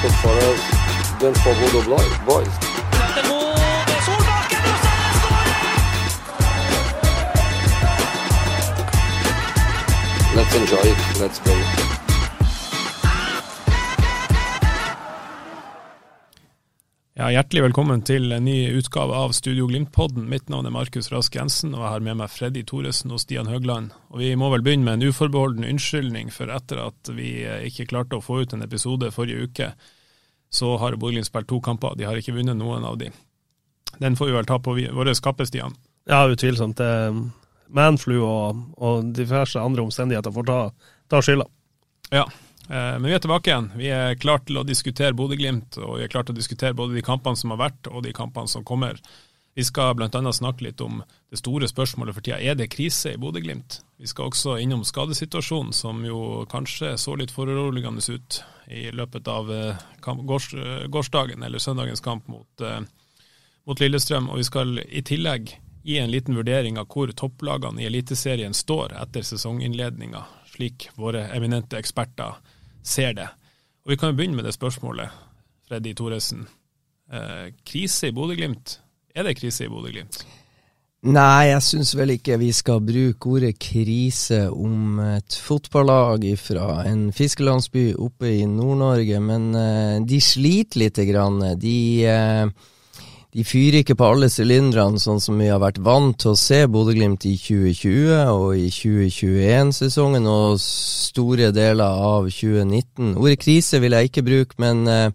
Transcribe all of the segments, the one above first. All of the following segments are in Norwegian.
Difficult for us than for Bodo boys. Let's enjoy it. Let's play. Ja, Hjertelig velkommen til en ny utgave av Studio Glimt-podden. Mitt navn er Markus Rask Jensen, og jeg har med meg Freddy Thoresen og Stian Høgland. Og Vi må vel begynne med en uforbeholden unnskyldning, for etter at vi eh, ikke klarte å få ut en episode forrige uke, så har Bodø-Glimt spilt to kamper. De har ikke vunnet noen av de. Den får vi vel ta på våre kappe, Stian. Ja, utvilsomt. Det- Manflu og, og diverse andre omstendigheter får ta, ta skylda. Ja, eh, men vi er tilbake igjen. Vi er klart til å diskutere Bodø-Glimt, og vi er klart til å diskutere både de kampene som har vært og de kampene som kommer. Vi skal bl.a. snakke litt om det store spørsmålet for tida. Er det krise i Bodø-Glimt? Vi skal også innom skadesituasjonen, som jo kanskje så litt foruroligende ut i løpet av eh, eh, gårsdagen eller søndagens kamp mot, eh, mot Lillestrøm. Og vi skal i tillegg gi en liten vurdering av hvor topplagene i Eliteserien står etter sesonginnledninga, slik våre eminente eksperter ser det. Og Vi kan jo begynne med det spørsmålet, Freddy Thoresen. Eh, krise i Bodø-Glimt. Er det krise i Bodø-Glimt? Nei, jeg syns vel ikke vi skal bruke ordet krise om et fotballag fra en fiskelandsby oppe i Nord-Norge, men eh, de sliter lite grann. De, eh, de fyrer ikke på alle sylindrene, sånn som vi har vært vant til å se Bodø-Glimt i 2020 og i 2021-sesongen og store deler av 2019. Ordet krise vil jeg ikke bruke, men eh,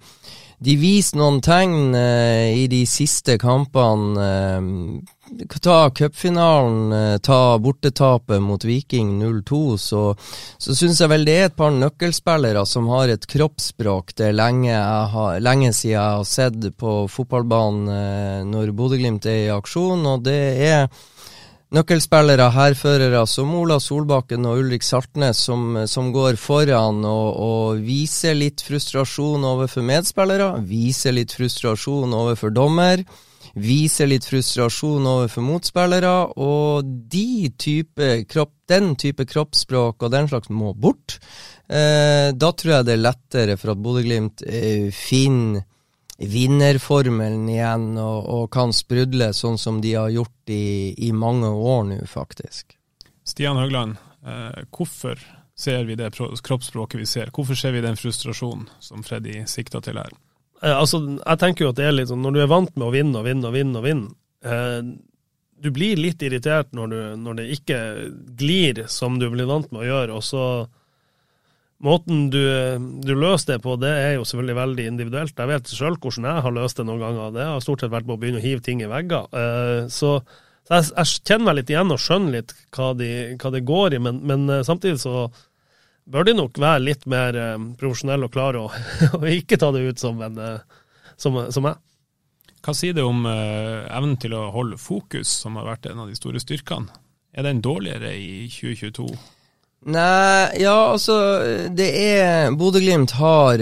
de viser noen tegn eh, i de siste kampene. Ta cupfinalen, eh, ta bortetapet mot Viking 0-2, så, så syns jeg vel det er et par nøkkelspillere som har et kroppsspråk. Det er lenge, har, lenge siden jeg har sett på fotballbanen eh, når Bodø-Glimt er i aksjon, og det er nøkkelspillere, hærførere som Ola Solbakken og Ulrik Saltnes som, som går foran og, og viser litt frustrasjon overfor medspillere, viser litt frustrasjon overfor dommer, viser litt frustrasjon overfor motspillere, og de type kropp, den type kroppsspråk og den slags må bort. Eh, da tror jeg det er lettere for at Bodø-Glimt eh, finner vinnerformelen igjen og, og kan sprudle sånn som de har gjort i, i mange år nå, faktisk. Stian Høgland, eh, hvorfor ser vi det kroppsspråket vi ser? Hvorfor ser vi den frustrasjonen som Freddy sikta til her? Eh, altså, jeg tenker jo at det er litt sånn, når du er vant med å vinne og vinne og vinne og vinne, eh, du blir litt irritert når, du, når det ikke glir som du blir vant med å gjøre, og så Måten du, du løser det på, det er jo selvfølgelig veldig individuelt. Jeg vet sjøl hvordan jeg har løst det noen ganger. Det har stort sett vært med å begynne å hive ting i vegger. Eh, så, så jeg, jeg kjenner meg litt igjen og skjønner litt hva, de, hva det går i, men, men eh, samtidig så bør de nok være litt mer eh, profesjonelle og klare å og ikke ta det ut som, en, eh, som, som jeg. Hva sier det om eh, evnen til å holde fokus, som har vært en av de store styrkene? Er den dårligere i 2022? Nei, ja, altså Det er Bodø-Glimt har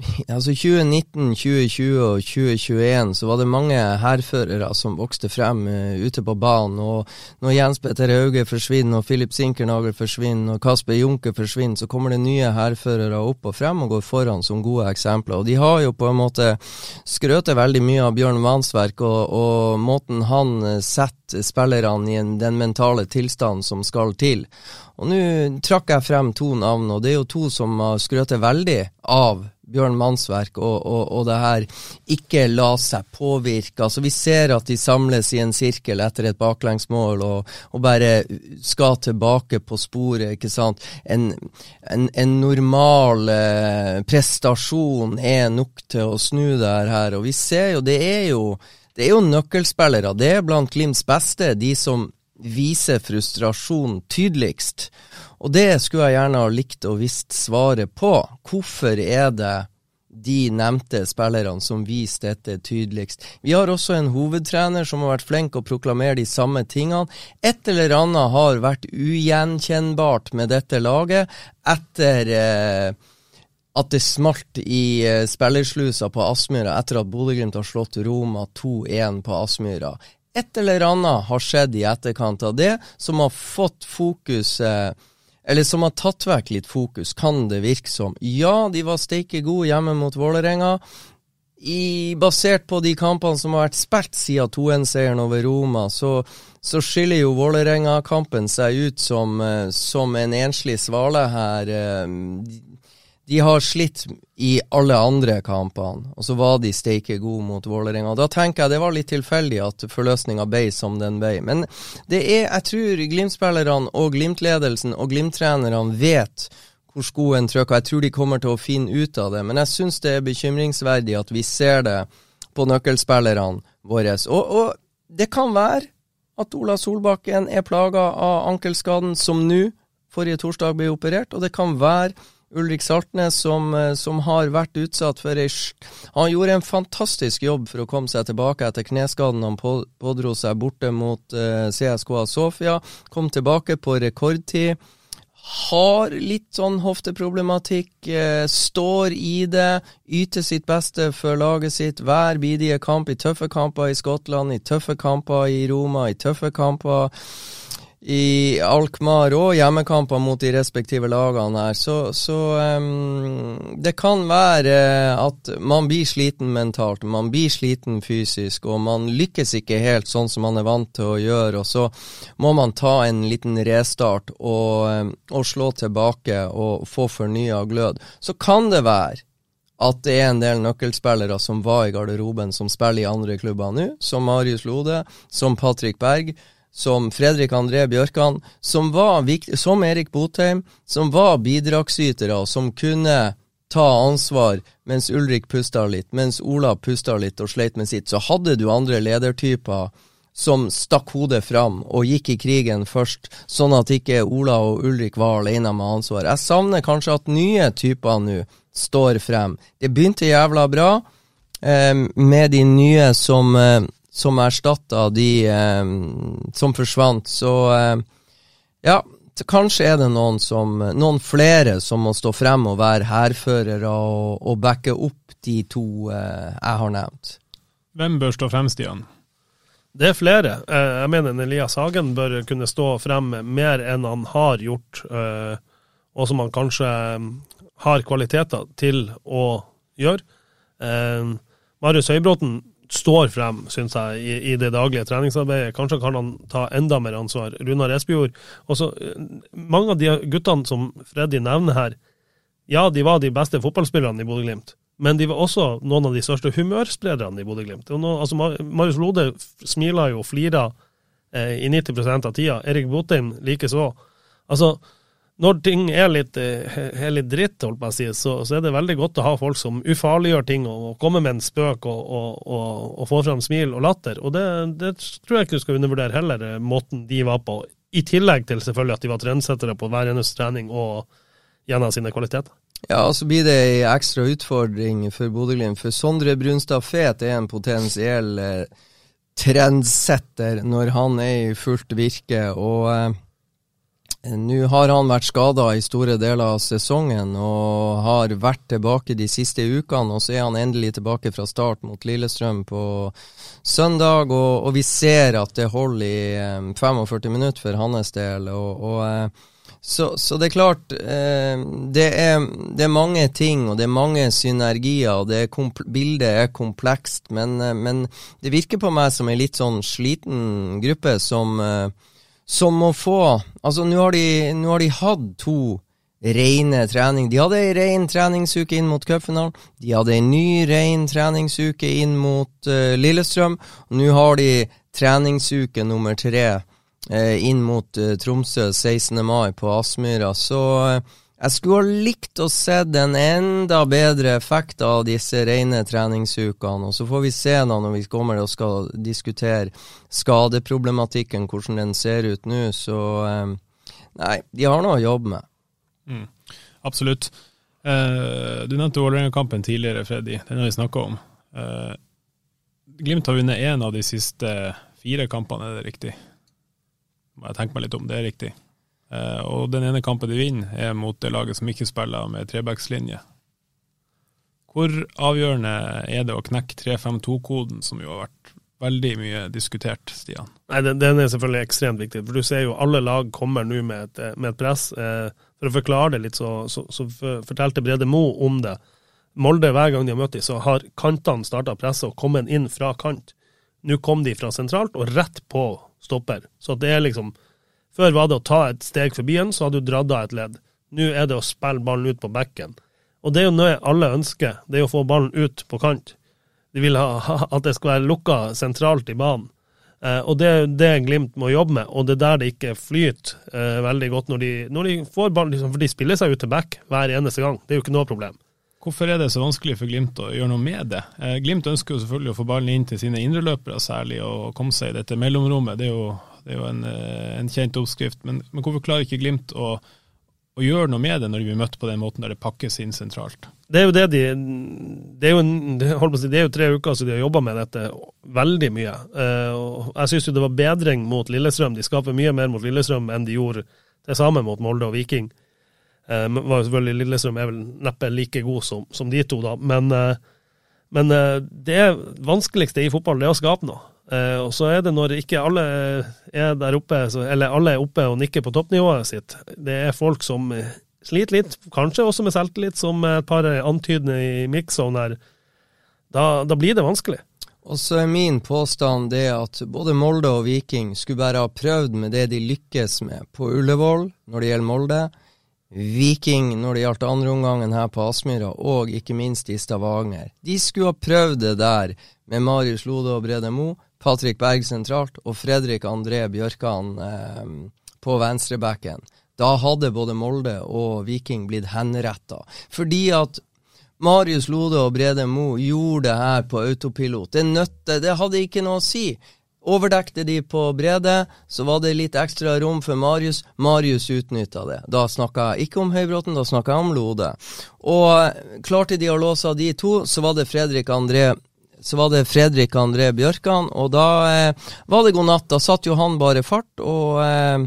Altså 2019, 2020 og 2021 så var det mange hærførere som vokste frem uh, ute på banen. Og når Jens Petter Hauge forsvinner, og Filip Sinkernagel forsvinner, og Kasper Junke forsvinner, så kommer det nye hærførere opp og frem og går foran som gode eksempler. Og de har jo på en måte skrøtet veldig mye av Bjørn Vansverk, og, og måten han eh, setter spillerne i en, den mentale tilstanden som skal til. Og nå trakk jeg frem to navn, og det er jo to som har skrøtet veldig av Bjørn Mannsverk og, og, og det her ikke la seg påvirke. Altså Vi ser at de samles i en sirkel etter et baklengsmål og, og bare skal tilbake på sporet, ikke sant. En, en, en normal eh, prestasjon er nok til å snu det her, og vi ser jo det er jo det er jo nøkkelspillere. Det er blant Glimts beste, de som viser frustrasjon tydeligst. Og det skulle jeg gjerne ha likt å visst svaret på. Hvorfor er det de nevnte spillerne som viser dette tydeligst. Vi har også en hovedtrener som har vært flink å proklamere de samme tingene. Et eller annet har vært ugjenkjennbart med dette laget etter eh, at det smalt i eh, spillerslusa på Aspmyra etter at Bodø-Glimt har slått Roma 2-1 på Aspmyra. Et eller annet har skjedd i etterkant av det som har fått fokuset eh, eller som har tatt vekk litt fokus, kan det virke som. Ja, de var steike gode hjemme mot Vålerenga. I, basert på de kampene som har vært spilt siden 2-1-seieren over Roma, så, så skiller jo Vålerenga-kampen seg ut som, eh, som, en enslig svale her. De har slitt i alle andre kampene, og så var de steike gode mot Vålerenga. Da tenker jeg det var litt tilfeldig at forløsninga ble som den ble. Men det er, jeg tror Glimt-spillerne og Glimt-ledelsen og Glimt-trenerne vet hvor skoen trykker. Jeg tror de kommer til å finne ut av det. Men jeg syns det er bekymringsverdig at vi ser det på nøkkelspillerne våre. Og, og det kan være at Ola Solbakken er plaga av ankelskaden som nå, forrige torsdag, ble operert. Og det kan være Ulrik Saltnes, som, eh, som, har vært utsatt for ei Han gjorde en fantastisk jobb for å komme seg tilbake etter kneskaden han pådro seg borte mot eh, CSKA Sofia. Kom tilbake på rekordtid. Har litt sånn hofteproblematikk, uh, står i det, yter sitt beste for laget sitt hver bidige kamp, i tøffe kamper i Skottland, i tøffe kamper i Roma, i tøffe kamper i Alkmaar og hjemmekamper mot de respektive lagene her, så, så um, det kan være at man blir sliten mentalt, man blir sliten fysisk, og man lykkes ikke helt sånn som man er vant til å gjøre, og så må man ta en liten restart og, og slå tilbake og få fornya glød. Så kan det være at det er en del nøkkelspillere som var i garderoben, som spiller i andre klubber nå, som Marius Lode, som Patrick Berg som Fredrik André Bjørkan, som var som Erik Botheim, som var bidragsytere, som kunne ta ansvar mens Ulrik pusta litt, mens Ola pusta litt og sleit med sitt. Så hadde du andre ledertyper som stakk hodet fram og gikk i krigen først, sånn at ikke Ola og Ulrik var alene med ansvar. Jeg savner kanskje at nye typer nå står frem. Det begynte jævla bra eh, med de nye som eh, som erstatta de eh, som forsvant. Så eh, ja, kanskje er det noen, som, noen flere som må stå frem og være hærførere og, og backe opp de to eh, jeg har nevnt. Hvem bør stå frem, Stian? Det er flere. Eh, jeg mener Elias Hagen bør kunne stå frem mer enn han har gjort, eh, og som han kanskje eh, har kvaliteter til å gjøre. Marius Høybråten står frem, syns jeg, i, i, det daglige treningsarbeidet. Kanskje kan han ta enda mer ansvar. Runar Espejord. Også, eh, mange av de guttene som Freddy nevner her, ja, de var de beste fotballspillerne i Bodø-Glimt. Men de var også noen av de største humørsprederne i Bodø-Glimt. Altså, Marius Lode smiler jo og flirer eh, i 90% av tida. Erik Botheim likeså. Altså, når ting er litt, eh, er litt dritt, holdt på å si, så, så, er det veldig godt å ha folk som ufarliggjør ting og, og kommer med en spøk og, og, og får fram smil og latter. Og det, det, tror jeg ikke du skal undervurdere heller, eh, måten de var på. I tillegg til selvfølgelig at de var trendsettere på hver eneste trening og gjennom sine kvaliteter. Ja, så blir det ei ekstra utfordring for Bodø-Glimt. For Sondre Brunstad Fet er en potensiell eh, trendsetter når han er i fullt virke. og... Eh, nå har han vært skada i store deler av sesongen og har vært tilbake de siste ukene. Og så er han endelig tilbake fra start mot Lillestrøm på søndag. Og, og vi ser at det holder i 45 minutter for hans del. Og, og, eh, så, så, det er klart eh, det er, det er, mange ting, og det er mange synergier. og er Bildet er komplekst, men, eh, men, det virker på meg som en litt sånn sliten gruppe som som må få Altså, nå har, har, de hatt to rene trening. De hadde ei ren treningsuke inn mot cupfinalen. De hadde ei ny ren treningsuke inn mot uh, Lillestrøm. Nå har de treningsuke nummer tre uh, inn mot uh, Tromsø 16. mai på Aspmyra. Så Jeg skulle ha likt å se en enda bedre effekt av disse rene treningsukene, og så får vi se da når vi kommer og skal diskutere skadeproblematikken, hvordan den ser ut nå, så eh, Nei, de har noe å jobbe med. Mm, absolutt. Uh, du nevnte Vålerenga-kampen tidligere, Freddy. Den har vi snakka om. Uh, Glimt har vunnet én av de siste fire kampene, er det riktig? Må jeg tenke meg litt om, det er riktig. Uh, og den ene kampen de vinner, er mot det laget som ikke spiller med trebackslinje. Hvor avgjørende er det å knekke 3-5-2-koden, som jo har vært veldig mye diskutert, Stian? Nei, den, den, er selvfølgelig ekstremt viktig. For du ser jo alle lag kommer nå med et, med et press. Eh, for å forklare det litt, så, så, så fortalte Brede Mo om det. Molde, hver gang de har møtt dem, så har kantene starta presset og kommet inn fra kant. Nå kom de fra sentralt og rett på stopper. Så det er liksom før var det å ta et steg forbi en, så hadde du dratt av et ledd. Nå er det å spille ballen ut på bekken. Og det er jo noe alle ønsker, det er å få ballen ut på kant. De vil ha, at det skal være lukka sentralt i banen. Eh, og det er det Glimt må jobbe med, og det er der det ikke flyter eh, veldig godt når de, når de får ballen, liksom, for de spiller seg ut til back hver eneste gang. Det er jo ikke noe problem. Hvorfor er det så vanskelig for Glimt å gjøre noe med det? Eh, Glimt ønsker jo selvfølgelig å få ballen inn til sine indreløpere særlig, og komme seg i dette mellomrommet. Det er jo det er jo en, eh, en kjent oppskrift. Men, men, hvorfor klarer ikke Glimt å, å, gjøre noe med det når de blir møtt på den måten der det pakkes inn sentralt? Det er jo det de Det er jo, si, det er jo tre uker siden de har jobba med dette veldig mye. Uh, jeg syns jo det var bedring mot Lillestrøm. De skaper mye mer mot Lillestrøm enn de gjorde det samme mot Molde og Viking. Uh, var jo selvfølgelig Lillestrøm er vel neppe like god som, som de to, da. Men, men det vanskeligste i fotball det er å skape noe. Uh, og så er det når ikke alle er der oppe, så, eller alle er oppe og nikker på toppnivået sitt. Det er folk som sliter litt, kanskje også med selvtillit, som et par antydende i mix-zone her. Da, da, blir det vanskelig. Og så er min påstand det at både Molde og Viking skulle bare ha prøvd med det de lykkes med på Ullevål når det gjelder Molde. Viking når det gjaldt andreomgangen her på Aspmyra, og ikke minst i Stavanger. De skulle ha prøvd det der med Marius Lode og Brede Mo Patrick Berg sentralt og Fredrik André Bjørkan eh, på venstrebacken. Da hadde både Molde og Viking blitt henretta. Fordi at Marius Lode og Brede Mo gjorde det her på autopilot. Det nøtte, det hadde ikke noe å si. Overdekte de på Brede, så var det litt ekstra rom for Marius. Marius utnytta det. Da snakka jeg ikke om Høybråten, da snakka jeg om Lode. Og klarte de å låse av de to, så var det Fredrik André så var det Fredrik André Bjørkan, og da eh, var det god natt. Da satt jo han bare fart og, eh,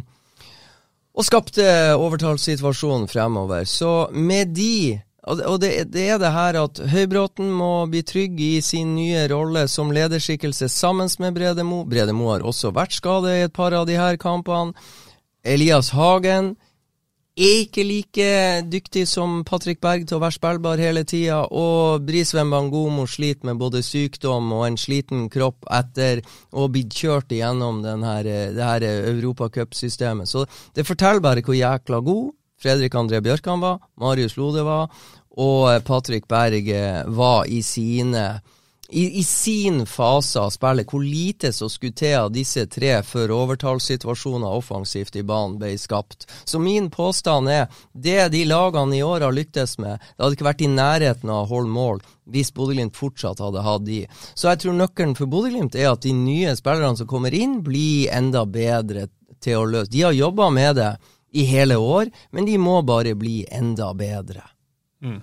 og skapte overtallssituasjonen fremover. Så med de og det, det, er det her at Høybråten må bli trygg i sin nye rolle som lederskikkelse sammen med Brede Mo. Brede Mo har også vært skadet i et par av de her kampene. Elias Hagen ikke like dyktig som Patrick Berg til å være spillbar hele tida, og Brisveen Bangomo sliter med både sykdom og en sliten kropp etter å ha blitt kjørt igjennom denne, det her europacupsystemet. Så det forteller bare hvor jækla god Fredrik André Bjørkan var, Marius Lode var, og Patrick Berg var i sine i, i, sin fase av spillet, hvor lite som skulle til av disse tre før overtallssituasjoner offensivt i banen ble skapt. Så min påstand er det de lagene i år har lyktes med, det hadde ikke vært i nærheten av å mål hvis Bodø-Glimt fortsatt hadde hatt de. Så jeg tror nøkkelen for Bodø-Glimt er at de nye spillerne som kommer inn, blir enda bedre til å løse. De har jobba med det i hele år, men de må bare bli enda bedre. Mm.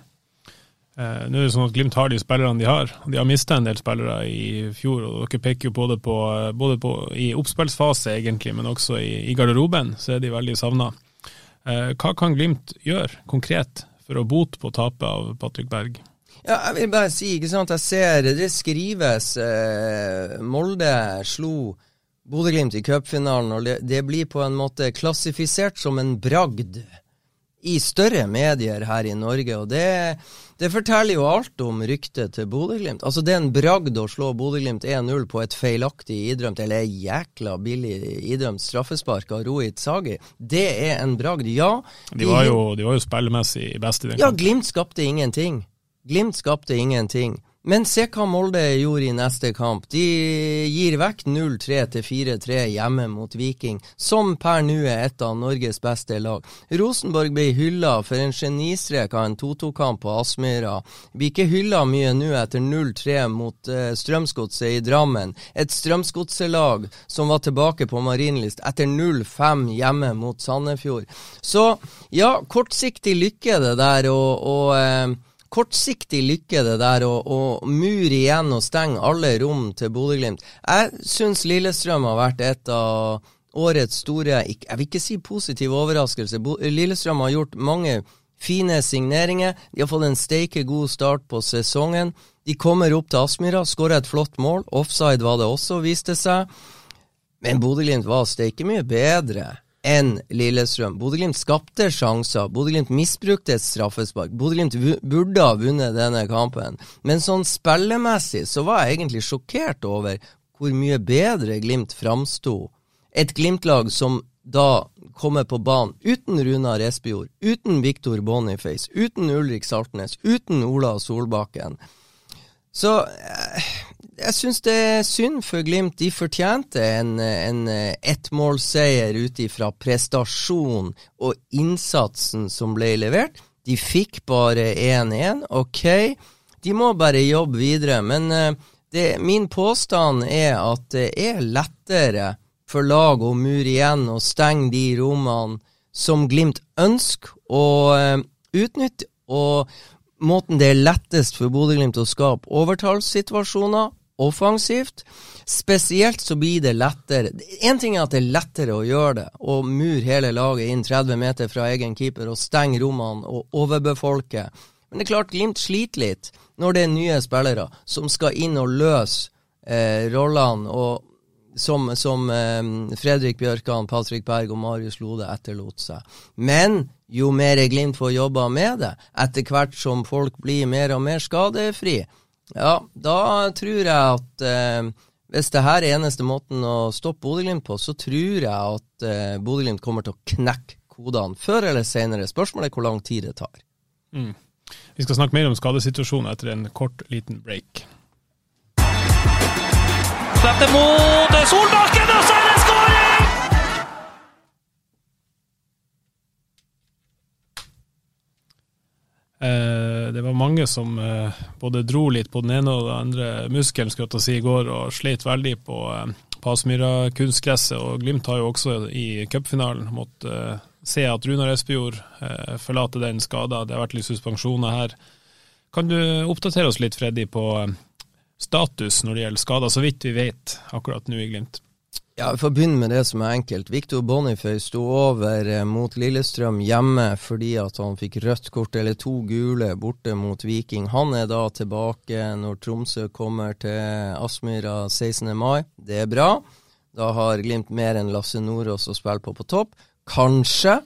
Eh, nå er det sånn at Glimt har de spillerne de har. De har mista en del spillere i fjor, og dere peker jo både på, både på i oppspillsfase, egentlig, men også i, i, garderoben, så er de veldig savna. Eh, hva kan Glimt gjøre konkret for å bote på tapet av Patrick Berg? Ja, jeg vil bare si, ikke sant, jeg ser det skrives eh, Molde slo Bodø-Glimt i cupfinalen, og det, det blir på en måte klassifisert som en bragd i større medier her i Norge. og det, det forteller jo alt om ryktet til Bodø-Glimt. Altså, det er en bragd å slå Bodø-Glimt 1-0 på et feilaktig idrømt, eller jækla billig idrømt straffespark av Rohit Sagi. Det er en bragd, ja. De var jo, de var jo spillemessig best i den Ja, Glimt skapte ingenting. Glimt skapte ingenting. Men se hva Molde gjorde i neste kamp. De gir vekk 0-3 til 4-3 hjemme mot Viking, som per nå er et av Norges beste lag. Rosenborg ble hylla for en genistrek av en 2-2-kamp på Aspmyra. Blir ikke hylla mye nå etter 0-3 mot uh, Strømsgodset i Drammen. Et Strømsgodset-lag som var tilbake på Marienlyst etter 0-5 hjemme mot Sandefjord. Så ja, kortsiktig lykke det der, og, og uh, kortsiktig lykke, det der å, mure igjen og stenge alle rom til Bodø-Glimt. Jeg syns Lillestrøm har vært et av årets store Jeg vil ikke si positiv overraskelse. Lillestrøm har gjort mange fine signeringer. De har fått en steike god start på sesongen. De kommer opp til Aspmyra, skårer et flott mål. Offside var det også, viste seg. Men Bodø-Glimt var steike mye bedre enn Lillestrøm. Bodø-Glimt skapte sjanser. Bodø-Glimt misbrukte et straffespark. Bodø-Glimt burde ha vunnet denne kampen. Men sånn spillemessig så var jeg egentlig sjokkert over hvor mye bedre Glimt framsto. Et Glimt-lag som da kommer på banen uten Runar Espejord, uten Viktor Boniface, uten Ulrik Saltnes, uten Ola Solbakken. Så eh, jeg syns det er synd for Glimt. De fortjente en, en ettmålseier ut ifra prestasjon og innsatsen som ble levert. De fikk bare 1-1. Ok, de må bare jobbe videre. Men eh, det, min påstand er at det er lettere for lag å mure igjen og stenge de rommene som Glimt ønsker å uh, utnytte. Og måten det er lettest for Bodø-Glimt å skape overtallssituasjoner offensivt. Spesielt så blir det lettere Én ting er at det er lettere å gjøre det, og mure hele laget inn 30 meter fra egen keeper og stenge rommene og overbefolke. Men det er klart Glimt sliter litt når det er nye spillere som skal inn og løse eh, rollene, og som, som eh, Fredrik Bjørkan, Patrick Berg og Marius Lode etterlot seg. Men jo mer Glimt får jobba med det, etter hvert som folk blir mer og mer skadefri, ja, da tror jeg at eh, hvis det her er eneste måten å stoppe Bodø-Glimt på, så tror jeg at eh, Bodø-Glimt kommer til å knekke kodene før eller senere. Spørsmålet er hvor lang tid det tar. Mm. Vi skal snakke mer om skadesituasjonen etter en kort, liten break. Slipp det mot Solbakken, og så det var mange som eh, både dro litt på den ene og den andre muskelen skal jeg si, i går, og slet veldig på eh, Pasmyra kunstgresset. Og Glimt har jo også i cupfinalen måttet se at Runar Espejord forlater den skada. Det har vært litt suspensjoner her. Kan du oppdatere oss litt, Freddy, på status når det gjelder skader, så vidt vi vet akkurat nå i Glimt? Ja, Vi får begynne med det som er enkelt. Victor Boniface sto over eh, mot Lillestrøm hjemme fordi at han fikk rødt kort, eller to gule, borte mot Viking. Han er da tilbake når Tromsø kommer til Aspmyra 16. mai. Det er bra. Da har Glimt mer enn Lasse Nordås å spille på på topp. Kanskje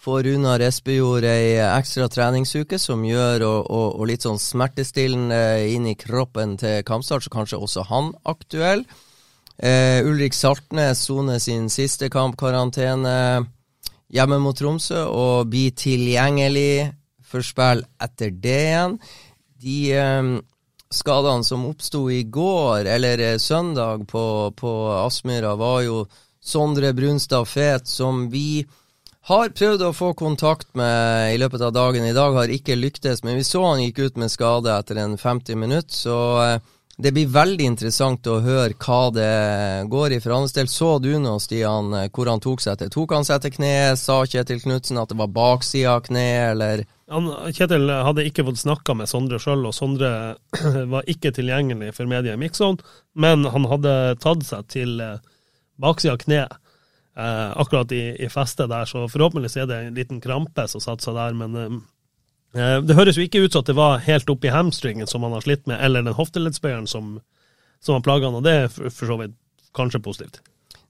får Runar Espejord ei ekstra treningsuke som gjør og, og, og litt sånn smertestillende inn i kroppen til kampstart, så kanskje også han aktuell. Uh, Ulrik Saltnes soner sin siste kampkarantene hjemme mot Tromsø og blir tilgjengelig for spill etter det igjen. De um, skadene som oppsto i går, eller uh, søndag, på, på Aspmyra, var jo Sondre Brunstad Fet, som vi har prøvd å få kontakt med i løpet av dagen. I dag har ikke lyktes, men vi så han gikk ut med skade etter en 50 minutter, så uh, det blir veldig interessant å høre hva det går i. For hans del så du nå, Stian, hvor han tok seg til. Tok han seg til kneet? Sa Kjetil Knutsen at det var baksida av kneet, eller? Han, Kjetil hadde ikke fått snakka med Sondre sjøl, og Sondre var ikke tilgjengelig for media i Mixon, men han hadde tatt seg til eh, baksida av kneet. Eh, akkurat i, i festet der, så forhåpentligvis er det en liten krampe som satte seg der, men eh, det høres jo ikke ut som at det var helt oppi hamstringen som han har slitt med, eller den hofteleddsbøyeren som, som han plaga han, og det er for så vidt kanskje positivt.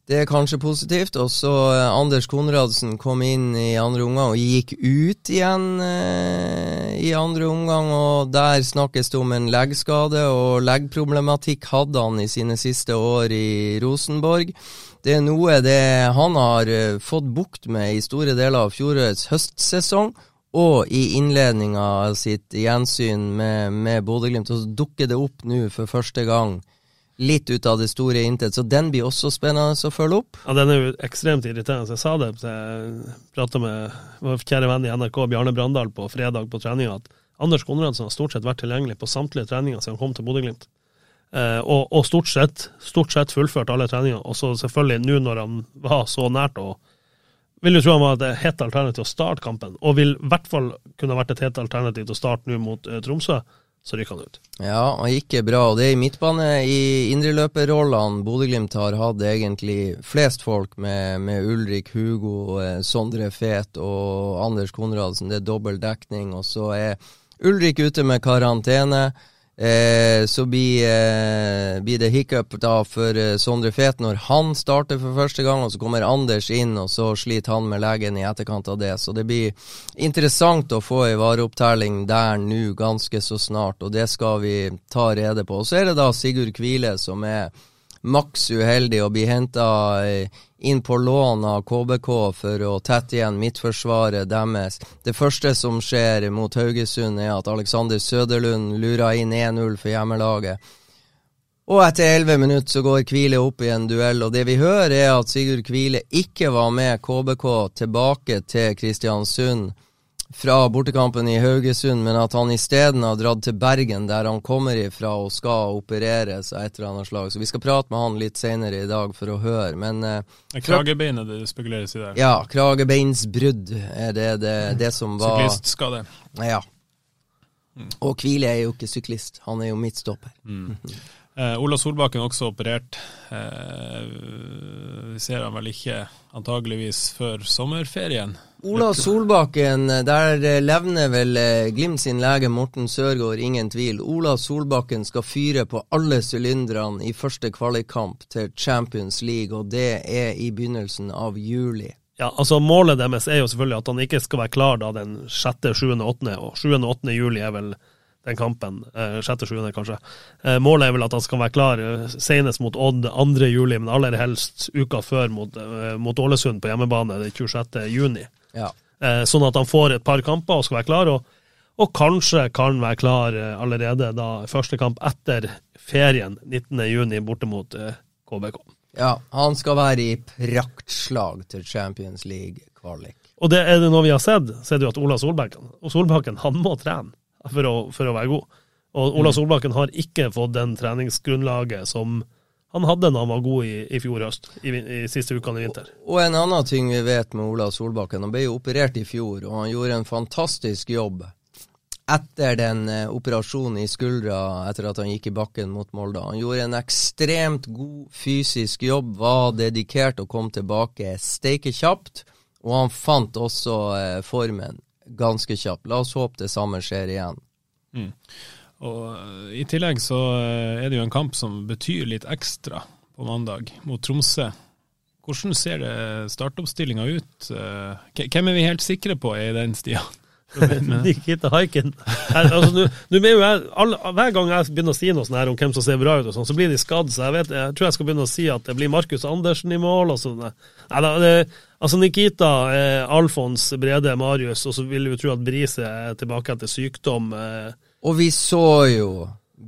Det er kanskje positivt. Og så eh, Anders Konradsen kom inn i andre omgang og gikk ut igjen eh, i andre omgang. Og der snakkes det om en leggskade, og leggproblematikk hadde han i sine siste år i Rosenborg. Det er noe det han har eh, fått bukt med i store deler av fjorårets høstsesong, og i innledninga av sitt gjensyn med, med Bodø-Glimt. Så dukker det opp nå for første gang litt ut av det store intet. Så den blir også spennende å følge opp. Ja, Den er jo ekstremt irriterende. Jeg sa det jeg prata med vår kjære venn i NRK, Bjarne Brandal, på fredag på treninga, at Anders Konradsen har stort sett vært tilgjengelig på samtlige treninger siden han kom til Bodø-Glimt. Eh, og, og stort, sett, stort sett fullført alle treninger. Og så selvfølgelig, nå når han var så nært å vil jo tro han var et hett alternativ til å starte kampen, og vil i hvert fall kunne vært et hett alternativ til å starte nå mot uh, Tromsø så rykker han ut. Ja, han gikk bra. Og det er i midtbane, i indreløperrollene Bodø-Glimt har hatt egentlig flest folk, med, med Ulrik, Hugo, eh, Sondre Fet og Anders Konradsen. Det er dobbel dekning. Og så er Ulrik ute med karantene. Eh, så blir, eh, blir, det hiccup da for eh, Sondre Fet når han starter for første gang, og så kommer Anders inn, og så sliter han med legen i etterkant av det. Så det blir interessant å få ei vareopptelling der nå ganske så snart, og det skal vi ta rede på. Og så er det da Sigurd Kvile som er maks uheldig å bli henta eh, inn på lån av KBK for å tette igjen midtforsvaret deres. Det første som skjer mot Haugesund, er at Alexander Søderlund lurer inn 1-0 for hjemmelaget. Og etter 11 minutter så går Kvile opp i en duell, og det vi hører er at Sigurd Kvile ikke var med KBK tilbake til Kristiansund fra bortekampen i Haugesund, men at han isteden har dratt til Bergen, der han kommer ifra og skal opereres av et eller annet slag. Så vi skal prate med han litt senere i dag for å høre, men eh, Kragebeinet det spekuleres i der? Ja, kragebeinsbrudd er det, det, det som var Syklistskade? Ja. Og Kvile er jo ikke syklist, han er jo midtstopper. Mm. Eh, Ola Solbakken også operert. Eh, vi ser han vel ikke antageligvis før sommerferien. Ola Solbakken, der levner vel eh, Glimt sin lege Morten Sørgaard, ingen tvil. Ola Solbakken skal fyre på alle sylinderne i første kvalikkamp til Champions League, og det er i begynnelsen av juli. Ja, altså Målet deres er jo selvfølgelig at han ikke skal være klar da den 6., 7., 8., og 7. og 8. juli er vel den kampen. Eh, sjette, sjuende, kanskje. Eh, målet er vel at han skal være klar eh, senest mot Odd 2. juli, men aller helst uka før mot, mot Ålesund på hjemmebane den 26. juni. Ja. Sånn at han får et par kamper og skal være klar, og, og kanskje kan være klar allerede da første kamp etter ferien 19. juni borte mot KBK. Ja, han skal være i praktslag til Champions League-kvalik. Og det er det noe vi har sett, så er det jo at Ola Solbakken, og Solbakken han må trene for å, for å være god. Og Ola mm. Solbakken har ikke fått den treningsgrunnlaget som han hadde da han var god i, i fjor høst, i, i siste ukene i vinter. Og en annen ting vi vet med Ola Solbakken, han ble jo operert i fjor, og han gjorde en fantastisk jobb etter den eh, operasjonen i skuldra etter at han gikk i bakken mot Molde. Han gjorde en ekstremt god fysisk jobb, var dedikert og kom tilbake steike kjapt, og han fant også eh, formen ganske kjapt. La oss håpe det samme skjer igjen. Mm. Og eh, I tillegg så eh, er det jo en kamp som betyr litt ekstra på mandag, mot Tromsø. Hvordan ser det startoppstillinga ut? Eh, hvem er vi helt sikre på er i den, stia? Nikita Haiken. Altså, hver gang jeg begynner å si noe sånn her om hvem som ser bra ut, og sånn, så blir de skadd. Så jeg, vet, jeg tror jeg skal begynne å si at det blir Markus Andersen i mål. Og sånn. Altså Nikita, eh, Alfons, Brede, Marius, og så vil vi tro at Brise er tilbake etter sykdom. Eh. Og vi så jo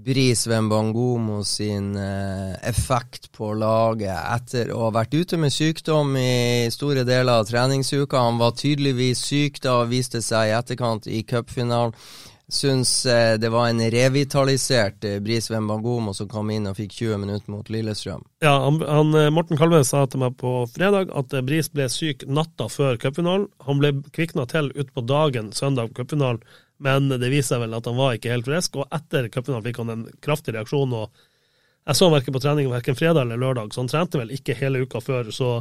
Bris Wembangomo sin eh, effekt på laget etter å ha vært ute med sykdom i store deler av treningsuka. Han var tydeligvis syk da og viste seg i etterkant i cupfinalen. Syns eh, det var en revitalisert eh, Bris Wembangomo som kom inn og fikk 20 minutter mot Lillestrøm. Ja, han, han, Morten Kalve sa til meg på fredag at Bris ble syk natta før cupfinalen. Han ble kvikna til utpå dagen søndag cupfinalen men det viser seg vel at han var ikke helt frisk. Og etter cupfinalen fikk han en kraftig reaksjon. og Jeg så han verken på trening verken fredag eller lørdag, så han trente vel ikke hele uka før. så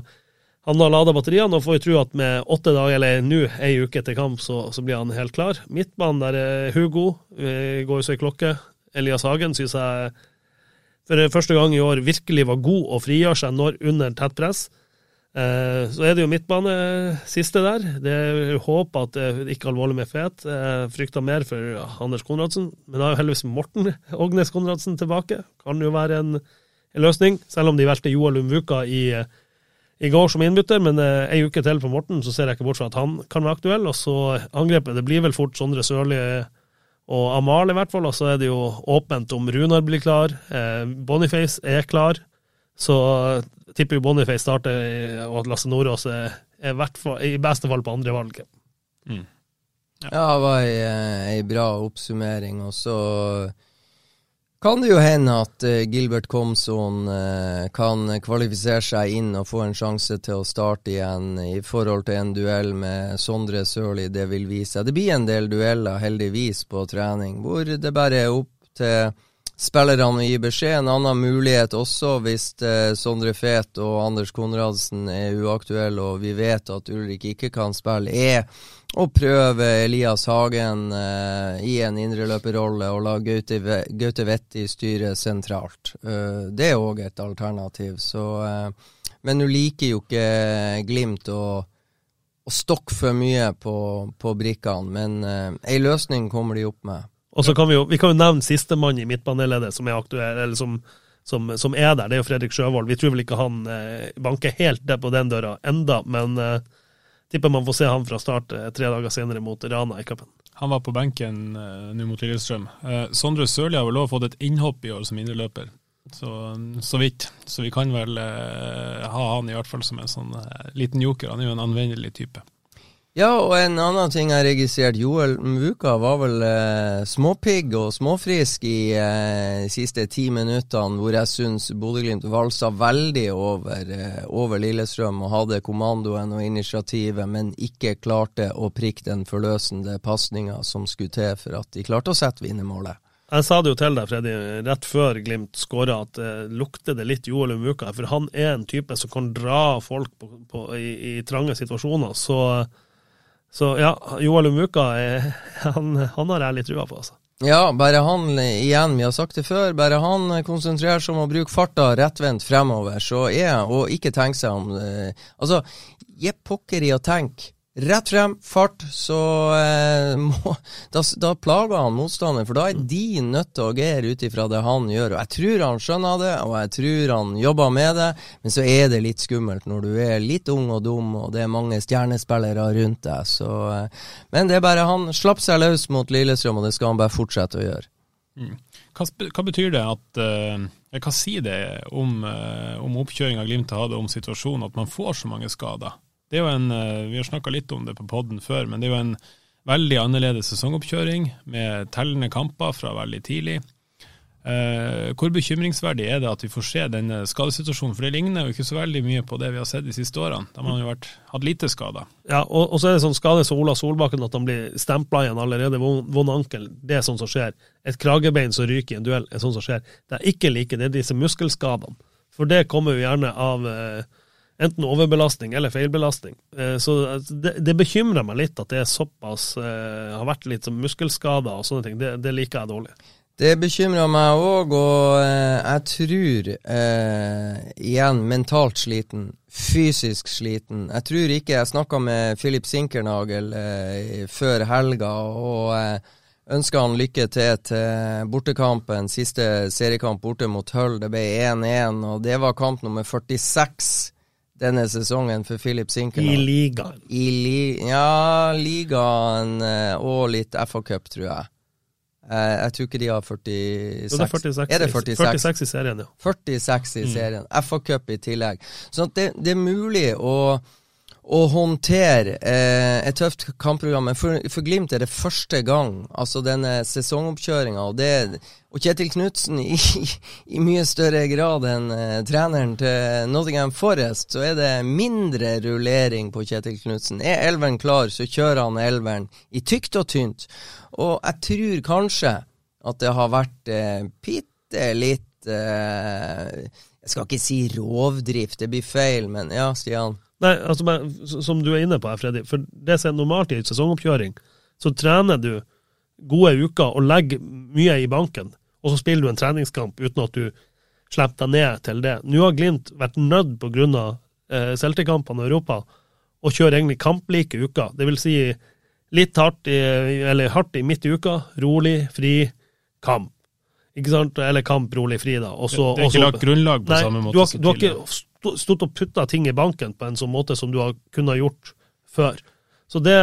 han har lada batteriene, og får jo tro at med åtte dager, eller nå ei uke etter kamp, så, så blir han helt klar. Midtbanen der er Hugo, går jo i klokke. Elias Hagen syns jeg for første gang i år virkelig var god og frigjør seg når under tett press. Eh, så er det jo midtbane siste der. Det er håp at det ikke alvorlig med fet. Jeg frykta mer for Anders Konradsen, men da er jo heldigvis Morten Ågnes Konradsen tilbake. Kan jo være en, en løsning, selv om de valgte Joel Umvuka i, i går som innbytter, men eh, ei uke til på Morten, så ser jeg ikke bort fra at han kan være aktuell. Og så angrepet, det blir vel fort Sondre Sørli og Amal i hvert fall, og så er det jo åpent om Runar blir klar. Eh, Boniface er klar, så tipper jo Boniface starter, og at Lasse Nordås er, er i fall, i beste fall på andre valg. Ja, det var ei, ei bra oppsummering. Og så kan det jo hende at eh, Gilbert Komson eh, kan kvalifisere seg inn og få en sjanse til å starte igjen i forhold til en duell med Sondre Sørli. Det vil vise seg. Det blir en del dueller, heldigvis, på trening, hvor det bare er opp til spillerne gi beskjed. En annen mulighet også, hvis eh, Sondre Fet og Anders Konradsen er uaktuelle og vi vet at Ulrik ikke kan spille, er å prøve Elias Hagen eh, i en indreløperrolle og la Gaute, Gaute Vetti styre sentralt. Eh, det er òg et alternativ. Så, eh, men nå liker jo ikke Glimt å, og stokk for mye på, på brikkene, men eh, løsning kommer de opp med. Og så kan vi jo vi kan jo nevne sistemann i midtbaneleddet som som, som, som er der. Det er jo Fredrik Sjøvold. Vi tror vel ikke han eh, banker helt det på den døra enda, men eh, tipper man får se han fra start eh, tre dager senere mot Rana i cupen. Han var på benken eh, nå mot Lillestrøm. Eh, Sondre Sørli har vel òg fått et innhopp i år som indreløper, så, så vidt. Så vi kan vel eh, ha han i hvert fall som en sånn liten joker. Han er jo en anvendelig type. Ja, og en annen ting jeg har registrert. Joel Mvuka var vel eh, småpigg og småfrisk i eh, de siste ti minuttene, hvor jeg syns Bodø-Glimt valsa veldig over, eh, over Lillestrøm og hadde kommandoen og initiativet, men ikke klarte å prikke den forløsende pasninga som skulle til for at de klarte å sette vinnermålet. Jeg sa det jo til deg, Freddy, rett før Glimt skåra, at eh, lukter det litt Joel Mvuka. For han er en type som kan dra folk på, på, i, i trange situasjoner. Så, så ja, Joel Umuka, er, han, han har jeg litt trua på, altså. Ja, bare han, igjen, vi har sagt det før, bare han konsentrerer seg om å bruke farta rettvendt fremover, så er Og ikke tenke seg om eh, Altså, gi pokker i å tenke. Rett frem, fart, så eh, må, da, da plager han motstanderen, for da er de nødt til å agere ut ifra det han gjør. Og jeg tror han skjønner det, og jeg tror han jobber med det, men så er det litt skummelt når du er litt ung og dum, og det er mange stjernespillere rundt deg. Så, eh, men det er bare han slapp seg løs mot Lillestrøm, og det skal han bare fortsette å gjøre. Hva, hva betyr det at eller Hva sier det om, uh, om oppkjøringa Glimt hadde, om situasjonen, at man får så mange skader? Det er jo en, eh, Vi har snakka litt om det på podden før, men det er jo en veldig annerledes sesongoppkjøring med tellende kamper fra veldig tidlig. Eh, hvor bekymringsverdig er det at vi får se denne skadesituasjonen? For det ligner jo ikke så veldig mye på det vi har sett de siste årene. Da man har jo vært, hatt lite skader. Ja, og, og så er det sånn skade som Ola Solbakken, at han blir stempla igjen allerede vond ankel. Det er sånn som skjer. Et kragebein som ryker i en duell, er sånn som skjer. Det er ikke like, det er disse muskelskadene. For det kommer jo gjerne av eh, enten overbelastning eller feilbelastning. Eh, så det, det bekymrer meg litt at det er såpass eh, har vært litt som muskelskader og sånne ting. Det, det liker jeg dårlig. Det bekymrer meg òg, og eh, jeg tror eh, igjen mentalt sliten. Fysisk sliten. Jeg tror ikke Jeg snakka med Philip Sinkernagel eh, før helga, og eh, ønska han lykke til til bortekampen. Siste seriekamp borte mot Hull. Det ble 1-1, og det var kamp nummer 46 denne sesongen for Philip I ligaen. I li ja, ligaen eh, og litt FA-cup, tror jeg. Eh, jeg tror ikke de har 46. Jo, det er 46, Er det 46? 46 i serien, ja. 46 i Mm. serien. FA-cup i tillegg. Så det, det er mulig å, å håndtere eh, et tøft kampprogram. Men for, for Glimt er det første gang, altså denne sesongoppkjøringa. Og, og Kjetil Knutsen i, i mye større grad enn eh, treneren til Nottingham Forest, så er det mindre rullering på Kjetil Knutsen. Er elveren klar, så kjører han elveren i tykt og tynt. Og jeg tror kanskje at det har vært eh, litt eh, Jeg skal ikke si rovdrift, det blir feil, men ja, Stian. Nei, altså, men, som du er inne på her, Freddy, for det som er normalt i en sesongoppkjøring, så trener du gode uker og legger mye i banken, og så spiller du en treningskamp uten at du slipper deg ned til det. Nå har Glimt vært nødt av eh, Celtic-kampene i Europa å kjøre egentlig kamplike uker. Det vil si litt hardt i, eller hardt i midt i uka, rolig, fri, kamp. Ikke sant? Eller kamp, rolig, fri, da. Også, Det- er ikke lagt grunnlag på Nei, samme måte Du har, som du har ikke stått og putta ting i banken på en sånn måte som du har kunnet gjort før. Så det,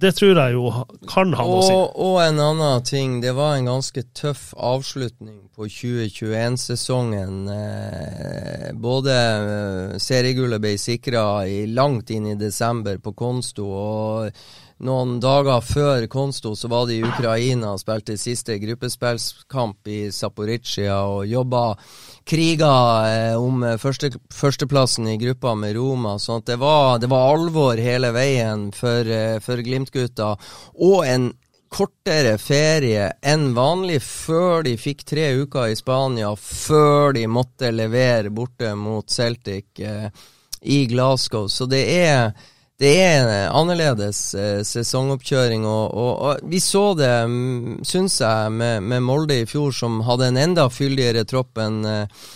det tror jeg jo kan ha noe å si. Og, en annen ting, det var en ganske tøff avslutning på 2021-sesongen. Eh, både eh, seriegullet ble sikra langt inn i desember på Konsto, og noen dager før Konsto så var de i Ukraina og spilte siste gruppespillskamp i Zaporizjzja og jobba kriga eh, om første, førsteplassen i gruppa med Roma. Så det var, det var alvor hele veien for, eh, for Glimt-gutta. Og en kortere ferie enn vanlig før de fikk tre uker i Spania, før de måtte levere borte mot Celtic eh, i Glasgow. Så det er det er en annerledes eh, sesongoppkjøring, og, og, og, vi så det, mm, syns jeg, med, med, Molde i fjor, som hadde en enda fyldigere tropp enn eh,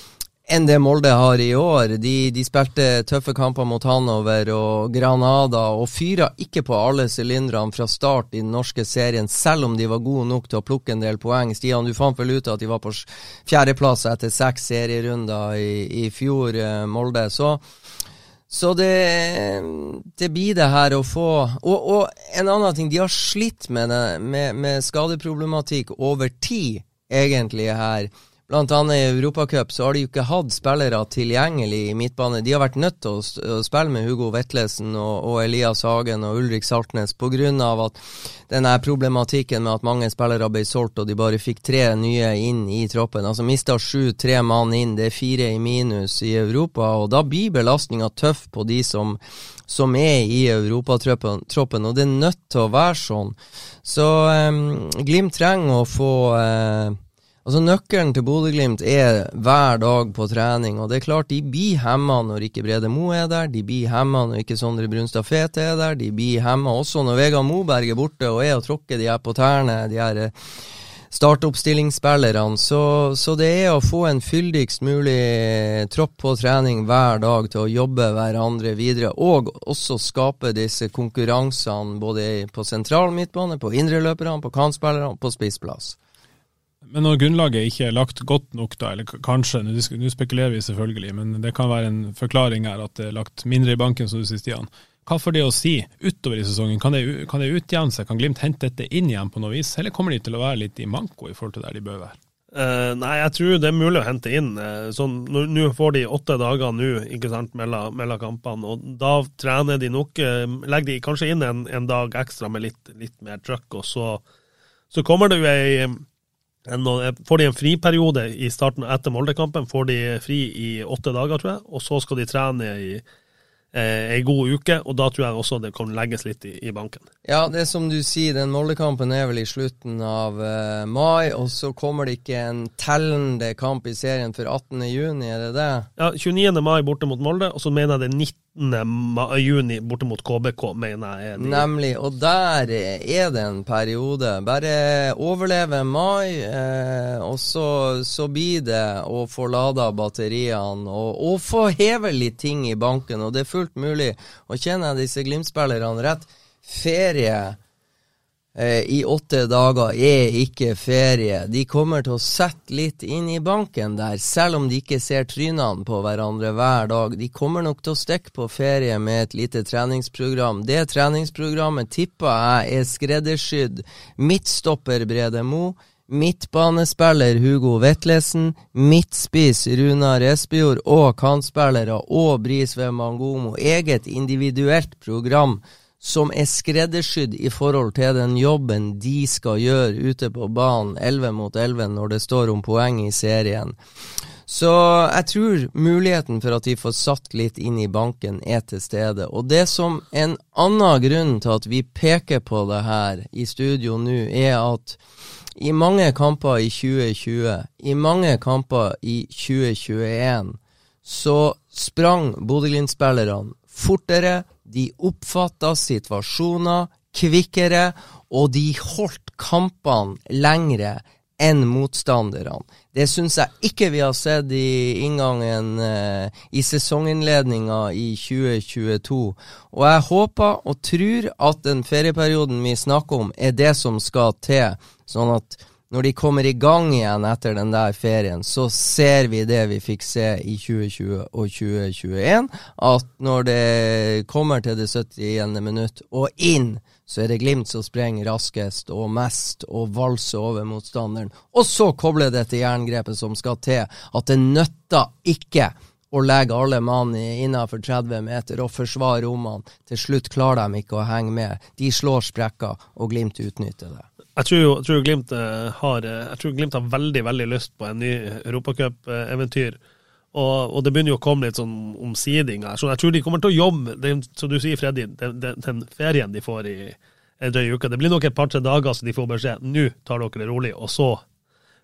en det Molde har i år. De, de, spilte tøffe kamper mot Hanover og Granada, og fyra ikke på alle sylinderne fra start i den norske serien, selv om de var gode nok til å plukke en del poeng. Stian, du fant vel ut at de var på fjerdeplass etter seks serierunder i, i fjor, eh, Molde. Så så det, det, blir det her å få og, og, en annen ting, de har slitt med, det, med, med skadeproblematikk over tid, egentlig, her. Blant annet i Europacup så har de jo ikke hatt spillere tilgjengelig i midtbane. De har vært nødt til å, spille med Hugo Vetlesen og, og, Elias Hagen og Ulrik Saltnes pga. at denne problematikken med at mange spillere ble solgt og de bare fikk tre nye inn i troppen. Altså mista sju, tre mann inn, det er fire i minus i Europa. Og da blir belastninga tøff på de som, som er i europatroppen, og det er nødt til å være sånn. Så um, Glimt trenger å få uh, Altså Nøkkelen til Bodø-Glimt er hver dag på trening, og det er klart de blir hemma når ikke Brede Mo er der, de blir hemma når ikke Sondre Brunstad Fete er der, de blir hemma også når Vegard Moberg er borte og er og tråkker de her på tærne, de her eh, startoppstillingsspillerne. Så, så, det er å få en fyldigst mulig tropp på trening hver dag til å jobbe hverandre videre, og også skape disse konkurransene både på sentral midtbane, på indreløperne, på kantspillerne, på spissplass. Men når grunnlaget ikke er lagt godt nok, da, eller kanskje, nå spekulerer vi selvfølgelig, men det kan være en forklaring her at det er lagt mindre i banken, som du sier, Stian. Hva får det å si utover i sesongen? Kan det, kan det utjevne seg? Kan Glimt hente dette inn igjen på noe vis, eller kommer de til å være litt i manko i forhold til der de bør være? Uh, nei, jeg tror det er mulig å hente inn. Uh, sånn, Nå får de åtte dager nå ikke sant, mellom kampene, og da trener de nok. Uh, legger de kanskje inn en, en dag ekstra med litt, litt mer trøkk, og så, så kommer det jo ei Får de en friperiode i starten etter Molde-kampen, får de fri i åtte dager, tror jeg, og så skal de trene i eh, ei god uke, og da tror jeg også det kan legges litt i, i banken. Ja, det som du sier, den Molde-kampen er vel i slutten av uh, mai, og så kommer det ikke en tellende kamp i serien før 18. juni, er det det? Ja, 29. mai borte mot Molde, og så mener jeg det er 19. juni borte mot KBK, mener jeg. Nemlig, og der er det en periode. Bare overleve mai, eh, og så, så, blir det å få lada batteriene og, og, få heve litt ting i banken, og det er fullt mulig. Og kjenner jeg disse Glimt-spillerne rett, ferie Eh, i åtte dager er ikke ferie. De kommer til å sette litt inn i banken der, selv om de ikke ser trynene på hverandre hver dag. De kommer nok til å stikke på ferie med et lite treningsprogram. Det treningsprogrammet tipper jeg er skreddersydd midtstopper Brede Mo, midtbanespiller Hugo Vetlesen, midtspiss Runa Resbjord og kantspillere og Brisve Mangomo. Eget individuelt program som er skreddersydd i forhold til den jobben de skal gjøre ute på banen 11 mot 11 når det står om poeng i serien. Så jeg tror muligheten for at de får satt litt inn i banken, er til stede. Og det som en annen grunn til at vi peker på det her i studio nå, er at i mange kamper i 2020, i mange kamper i 2021, så sprang Bodø-Glimt-spillerne fortere, de oppfatta situasjoner kvikkere, og de holdt kampene lengre enn motstanderne. Det syns jeg ikke vi har sett i inngangen eh, i sesonginnledninga i 2022. Og jeg håper og tror at den ferieperioden vi snakker om, er det som skal til, sånn at når de kommer i gang igjen etter den der ferien, så ser vi det vi fikk se i 2020 og 2021. At når det kommer til det 71. minutt og inn, så er det Glimt som sprenger raskest og mest og valser over motstanderen. Og så kobler dette jerngrepet som skal til. At det nøtter ikke å legge alle mann innenfor 30 meter og forsvare rommene. Til slutt klarer de ikke å henge med. De slår sprekker, og Glimt utnytter det. Jeg tror, jeg tror, Glimt eh, har eh, Jeg tror Glimt har veldig veldig lyst på en ny europacup-eventyr. Og, og, det begynner jo å komme litt sånn omsiding her. Så jeg tror de kommer til å jobbe den, Som du sier, Freddy, den, den, den ferien de får i en drøy uke Det blir nok et par-tre dager så de får beskjed nå tar dere det rolig, og så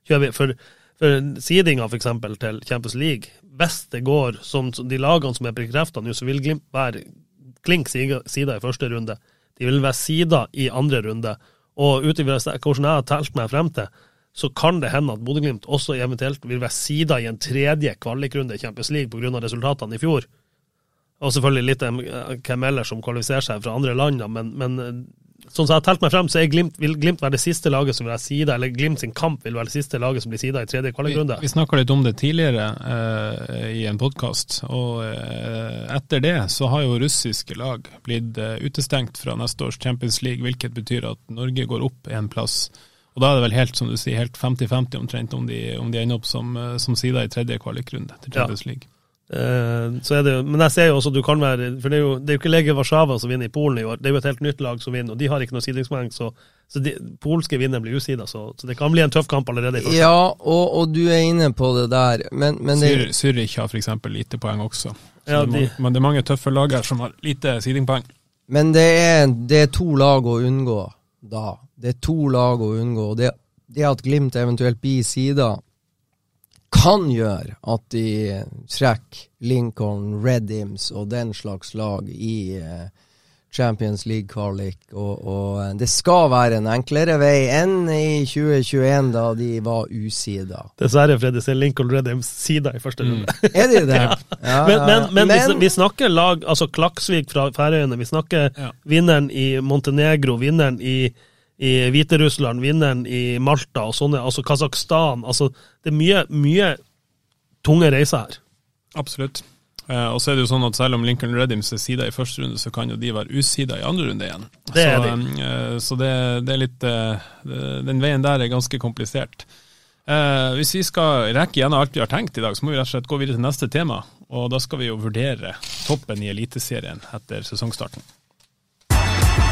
kjører vi. For, for sidinga f.eks. til Champions League, hvis det går som de lagene som er bekrefta nå, så vil Glimt være klink sida i første runde. De vil være sida i andre runde. Og ut ifra hvordan jeg har telt meg frem til, så kan det hende at Bodø-Glimt også eventuelt vil være sida i en tredje kvalikrunde i Champions League pga. resultatene i fjor. Og selvfølgelig litt hvem ellers som kvalifiserer seg fra andre land, men, men sånn som jeg har telt meg frem, så Glimt, vil Glimt være det siste laget som vil være sida, eller Glimt sin kamp vil være det siste laget som blir sida i tredje kvalikrunde. Vi, vi snakka litt om det tidligere uh, i en podkast, og uh, etter det så har jo russiske lag blitt uh, utestengt fra neste års Champions League, hvilket betyr at Norge går opp en plass. Og da er det vel helt som du sier, helt 50-50 omtrent om de, om de ender opp som, som sida i tredje kvalikrunde til Champions League. Er det jo, men jeg ser jo også at du kan være For det er jo, det er jo ikke Lege Warszawa som vinner i Polen i år, det er jo et helt nytt lag som vinner, og de har ikke noe sidingspoeng. Så, så de, polske vinnere blir usida, så, så, det kan bli en tøff kamp allerede. Ja, og, og, du er inne på det der, men, men det, Zürich har f.eks. lite poeng også. Ja, det, de, men det er mange tøffe lag her som har lite sidingpoeng. Men det er, det er, to lag å unngå da. Det er to lag å unngå. Det, det at Glimt eventuelt blir sida kan gjøre at de trekker Lincoln, Redims og den slags lag i uh, Champions League-kvalik. Og, og, eh, det skal være en enklere vei enn i 2021, da de var usida. Dessverre, Freddy, ser Lincoln Redims sida i første runde. Mm. er de det? ja. Ja, men, men, men, men vi, vi, snakker lag, altså Klaksvik fra Færøyene, vi snakker ja. vinneren i Montenegro, vinneren i i Hviterussland, vinneren i Malta og sånne, altså Kasakhstan. Altså, det er mye, mye tunge reiser her. Absolutt. Eh, og så er det jo sånn at selv om Lincoln Redims er sida i første runde, så kan jo de være usida i andre runde igjen. Det så, er de. Eh, så det, det, er litt eh, Den veien der er ganske komplisert. Eh, hvis vi skal rekke gjennom alt vi har tenkt i dag, så må vi rett og slett gå videre til neste tema. Og da skal vi jo vurdere toppen i Eliteserien etter sesongstarten.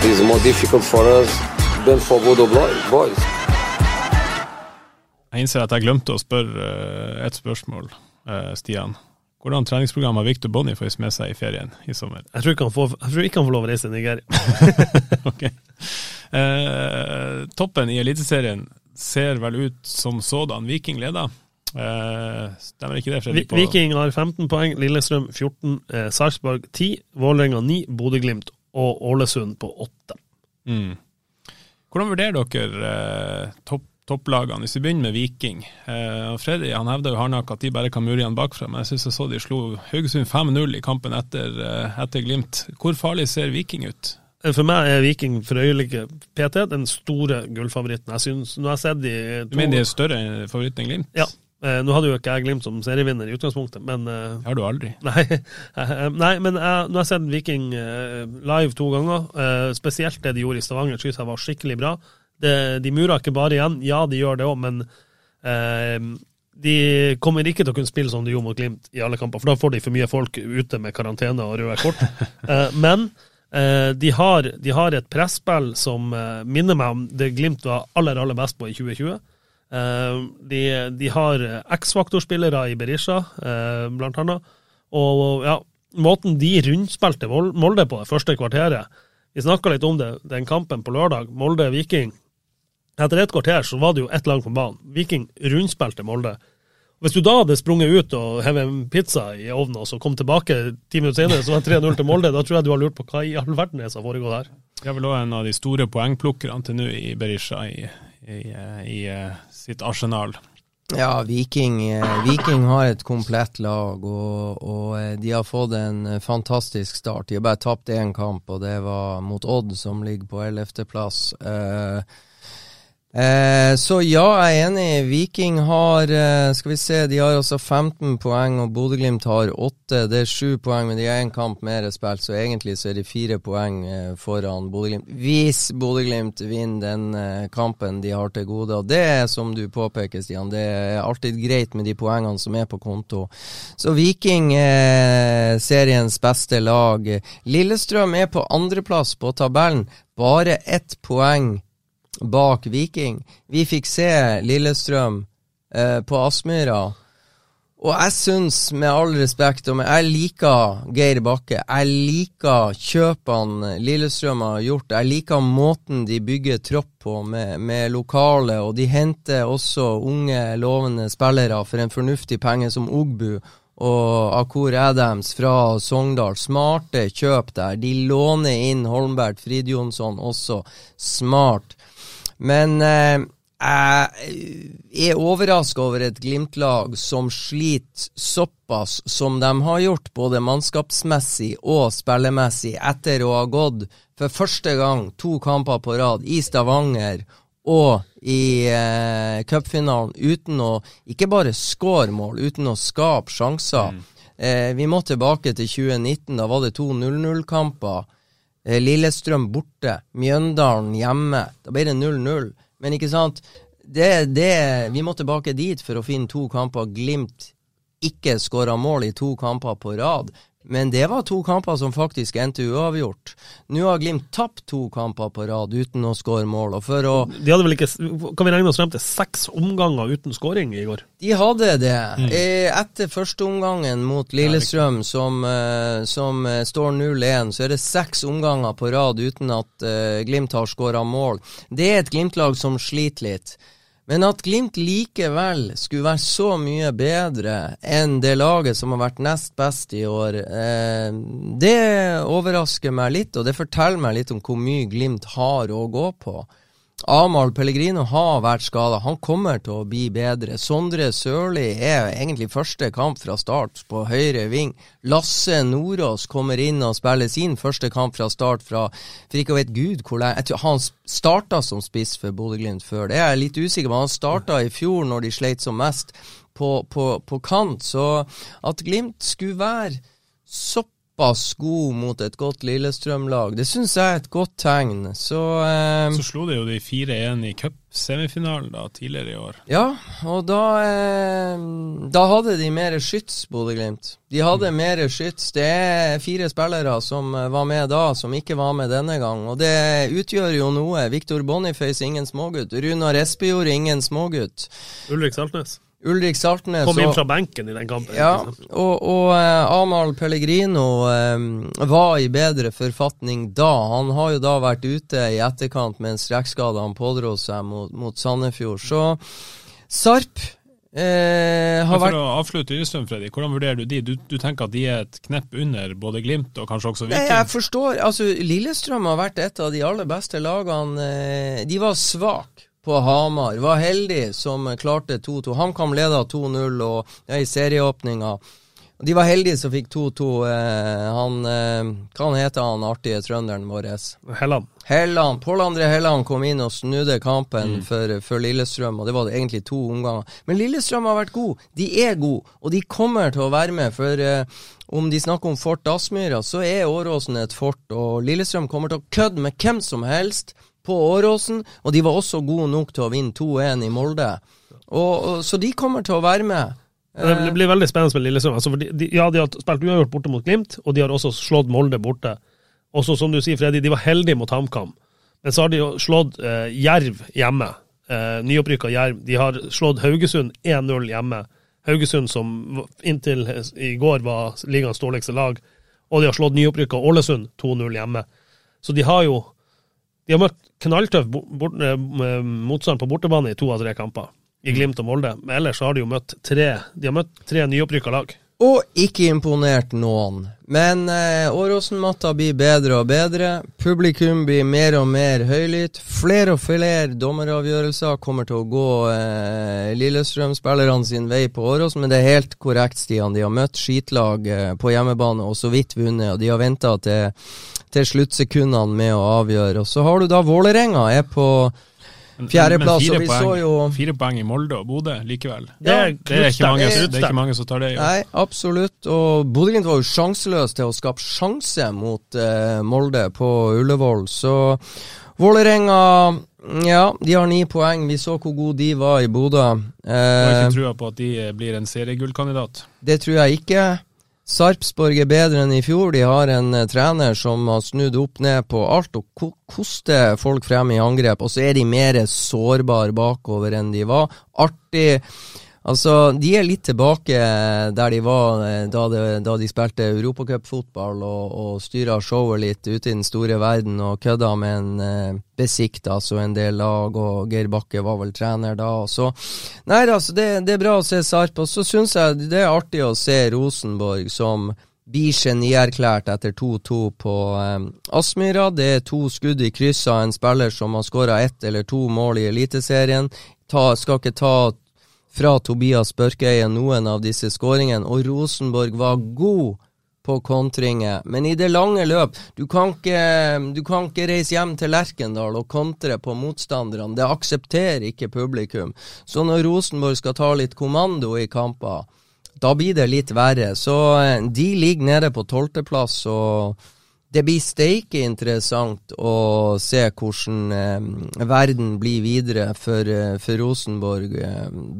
It's more difficult for us than for Bodo boys. Jeg innser at jeg glemte å spørre uh, et spørsmål, uh, Stian. Hvordan treningsprogram har Victor Boniface med seg i ferien i sommer? Jeg tror ikke han får, ikke han får lov å reise til Nigeria. ok. eh, toppen i Eliteserien ser vel ut som sådan. Viking leder. Eh, stemmer ikke det? Fredrik? Viking har 15 poeng, Lillestrøm 14, eh, Sarpsborg 10, Vålerenga 9, Bodø-Glimt og Ålesund på 8. Mm. Hvordan vurderer dere eh, topp, topplagene? Hvis vi begynner med Viking. Eh, Freddy han hevda jo hardnakka at de bare kan mure igjen bakfra, men jeg syns jeg så de slo Haugesund 5-0 i kampen etter, eh, etter, Glimt. Hvor farlig ser Viking ut? For meg er Viking for øyeblikket PT den store gullfavoritten. Jeg synes, når jeg har sett de to... Du mener de er større favoritt enn Glimt? Ja, Eh, nå hadde jo ikke jeg Glimt som serievinner i utgangspunktet, men eh, har du aldri. Nei, nei men jeg, nå har jeg sett Viking eh, live to ganger. Eh, spesielt det de gjorde i Stavanger, syns jeg var skikkelig bra. Det, de murer ikke bare igjen, ja de gjør det òg, men eh, de kommer ikke til å kunne spille som de gjorde mot Glimt i alle kamper, for da får de for mye folk ute med karantene og røde kort. men de har, de har, et presspill som minner meg om det Glimt var aller, aller best på i 2020. Eh, de, de har X-faktor-spillere i Berisha, eh, blant annet. Og ja, måten de rundspilte Molde på det første kvarteret Vi snakka litt om det, den kampen på lørdag, Molde-Viking. Etter et kvarter så var det jo ett lag på banen. Viking rundspilte Molde. Hvis du da hadde sprunget ut og hevet en pizza i ovnen og så kom tilbake ti minutter senere, så var det 3-0 til Molde, da tror jeg du har lurt på hva i all verden er som foregår der. Det er vel òg en av de store poengplukkerne til nå i Berisha i, i, i, sitt arsenal. Ja, Viking, eh, Viking, har et komplett lag, og, og, eh, de har fått en eh, fantastisk start. De har bare tapt én kamp, og det var mot Odd, som ligger på ellevteplass. Eh, så ja, jeg er enig. Viking har eh, Skal vi se, de har altså 15 poeng, og Bodø-Glimt har 8. Det er 7 poeng, men de har én kamp mer spilt, så egentlig så er de 4 poeng eh, foran Bodø-Glimt. Hvis Bodø-Glimt vinner den eh, kampen de har til gode, og det er som du påpeker, Stian, det er alltid greit med de poengene som er på konto. Så Viking er seriens beste lag. Lillestrøm er på andreplass på tabellen, bare ett poeng bak Viking. Vi fikk se Lillestrøm eh, på Aspmyra. Og jeg syns, med all respekt, og jeg liker Geir Bakke. Jeg liker kjøpene Lillestrøm har gjort. Jeg liker måten de bygger tropp på, med, med lokale. Og de henter også unge, lovende spillere for en fornuftig penge, som Ogbu og Akur Adams fra Sogndal. Smarte kjøp der. De låner inn Holmberg Fridjonsson også. Smart. Men eh, jeg er overraska over et Glimt-lag som sliter såpass som de har gjort, både mannskapsmessig og spillemessig, etter å ha gått for første gang to kamper på rad i Stavanger og i eh, cupfinalen uten å ikke bare skåre mål, uten å skape sjanser. Mm. Eh, vi må tilbake til 2019. Da var det to 0-0-kamper. Eh, Lillestrøm borte, Mjøndalen hjemme. Da ble det 0-0. Men ikke sant, det, det, vi må tilbake dit for å finne to kamper Glimt ikke skåra mål i to kamper på rad. Men det var to kamper som faktisk endte uavgjort. Nå har Glimt tapt to kamper på rad uten å skåre mål. Og for å De hadde vel ikke Kan vi regne oss frem til seks omganger uten skåring i går? De hadde det. Mm. Eh, etter førsteomgangen mot Lillestrøm, som, eh, som eh, står 0-1, så er det seks omganger på rad uten at uh, Glimt har skåra mål. Det er et Glimt-lag som sliter litt. Men at Glimt likevel skulle være så mye bedre enn det laget som har vært nest best i år, eh, det overrasker meg litt, og det forteller meg litt om hvor mye Glimt har å gå på. Amahl Pellegrino har vært skada. Han kommer til å bli bedre. Sondre Sørli er egentlig første kamp fra start på høyre ving. Lasse Nordås kommer inn og spiller sin første kamp fra start fra For ikke å vet gud hvor lenge Jeg tror Han starta som spiss for Bodø-Glimt før. Det er jeg litt usikker på. Han starta i fjor når de sleit som mest på, på, på kant. Så at Glimt skulle være såpass såpass god mot et godt Lillestrøm-lag. Det syns jeg er et godt tegn. Så, eh, Så slo de jo de 4-1 i cupsemifinalen da, tidligere i år. Ja, og da, eh, da hadde de mer skyts, Bodø-Glimt. De hadde mm. mer skyts. Det er fire spillere som eh, var med da, som ikke var med denne gang. Og det utgjør jo noe. Viktor Boniface, ingen smågutt. Runar Espejord, ingen smågutt. Ulrik Saltnes. Ulrik Saltnes Kom inn fra benken i den kampen. Ja, og, og uh, Amahl Pellegrino um, var i bedre forfatning da. Han har jo da vært ute i etterkant med en strekkskade han pådro seg mot, mot Sandefjord. Så Sarp Eh, har for å avslutte Lillestrøm, Freddy, hvordan vurderer du de? Du, du, tenker at de er et knepp under både Glimt og kanskje også Viking? jeg forstår. Altså, Lillestrøm har vært et av de aller beste lagene. De var svake på Hamar. Var heldig som klarte 2-2. HamKam leda 2-0 og ja, i serieåpninga. De var heldige som fikk 2-2. Eh, han eh, Hva heter han artige trønderen vår? Helland. Helland. Pål André Helland kom inn og snudde kampen mm. for, for, Lillestrøm, og det var egentlig to omganger. Men Lillestrøm har vært god. De er gode, og de kommer til å være med. For eh, om de snakker om Fort Aspmyra, så er Åråsen et fort, og Lillestrøm kommer til å kødde med hvem som helst på Åråsen, og de var også gode nok til å vinne 2-1 i Molde. Og, og, så de kommer til å være med. Det blir veldig spennende med Lillestrøm. Altså, de, de, ja, de har spilt uavgjort borte mot Glimt, og de har også slått Molde borte. Og så, som du sier, Freddy, de var heldige mot HamKam. Men så har de jo slått eh, Jerv hjemme. Eh, Nyopprykka Jerv. De har slått Haugesund 1-0 hjemme. Haugesund som inntil i går var ligaens dårligste lag. Og de har slått nyopprykka Ålesund 2-0 hjemme. Så de har jo de har møtt knalltøff eh, motstand på bortebane i to av tre kamper, i. Glimt og Molde. Men ellers har de jo møtt tre De tre nyopprykka lag. Og ikke imponert noen. Men eh, Åråsen-matta blir bedre og bedre. Publikum blir mer og mer høylytt. Flere og flere dommeravgjørelser kommer til å gå eh, Lillestrøm-spillerne sin vei på Åråsen, men det er helt korrekt, Stian. De har møtt skitlag eh, på hjemmebane og så vidt vunnet, og de har venta til til sluttsekundene med å avgjøre. Og så har du da Vålerenga er på Fjerdeplass, og vi så poeng- jo- Fire poeng i Molde og Bodø likevel. Det er, Det er, ikke mange, det det er ikke mange som tar det. Jo. Nei, absolutt. Og Bodø-Glimt var jo sjanseløs til å skape sjanse mot eh, Molde på Ullevål. Så Vålerenga ja, de har ni poeng. Vi så hvor gode de var i Bodø. Jeg har Eh, ikke trua på at de blir en seriegullkandidat. det tror jeg ikke. Sarpsborg er bedre enn i fjor. De har en eh, trener som har snudd opp ned på alt og ko koster folk frem i angrep. Og så er de mer sårbare bakover enn de var. Artig. Altså, de er litt tilbake der de var eh, da, det, da de spilte europacupfotball og, og styra showet litt ute i den store verden og kødda med en eh, besikt, altså en del lag, og Geir Bakke var vel trener da. Og så Nei da, så det, det er bra å se Sarp. Og så syns jeg det er artig å se Rosenborg som blir genierklært etter 2-2 på eh, Aspmyra. Det er to skudd i kryss av en spiller som har skåra ett eller to mål i Eliteserien. Ta, skal ikke ta fra Tobias Børkeie noen av disse skåringene, og Rosenborg var god på kontringer, men i det lange løp Du kan ikke, du kan ikke reise hjem til Lerkendal og kontre på motstanderne. Det aksepterer ikke publikum. Så når Rosenborg skal ta litt kommando i kamper, da blir det litt verre. Så eh, de ligger nede på tolvteplass, og det blir steike interessant å se hvordan eh, verden blir videre for, eh, for Rosenborg.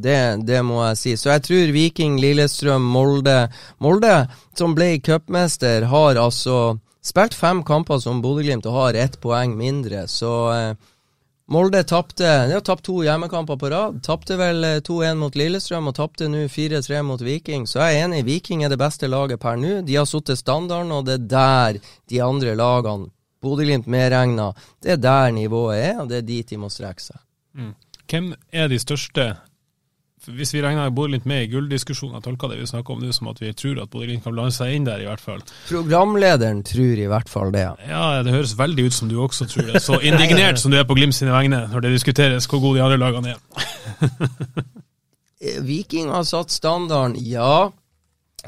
Det, det må jeg si. Så jeg tror Viking, Lillestrøm, Molde Molde, som ble cupmester, har altså spilt fem kamper som Bodø-Glimt og har ett poeng mindre. Så eh, Molde tapte har tapt to hjemmekamper på rad. Tapte vel eh, 2-1 mot Lillestrøm og tapte nå 4-3 mot Viking. Så jeg er enig, Viking er det beste laget per nå. De har satt standarden, og det er der de andre lagene, Bodø-Glimt medregna, det er der nivået er, og det er dit de må strekke seg. Hvem er de største Hvis vi regner Bodø-Glimt med i gulldiskusjonen, jeg tolker det vi snakker om nå som at vi tror at Bodø-Glimt kan blande seg inn der, i hvert fall. Programlederen tror i hvert fall det. Ja, det høres veldig ut som du også tror det. Så indignert som du er på Glimt sine vegne når det diskuteres hvor gode de andre lagene er. Eh, Viking har satt standarden, ja.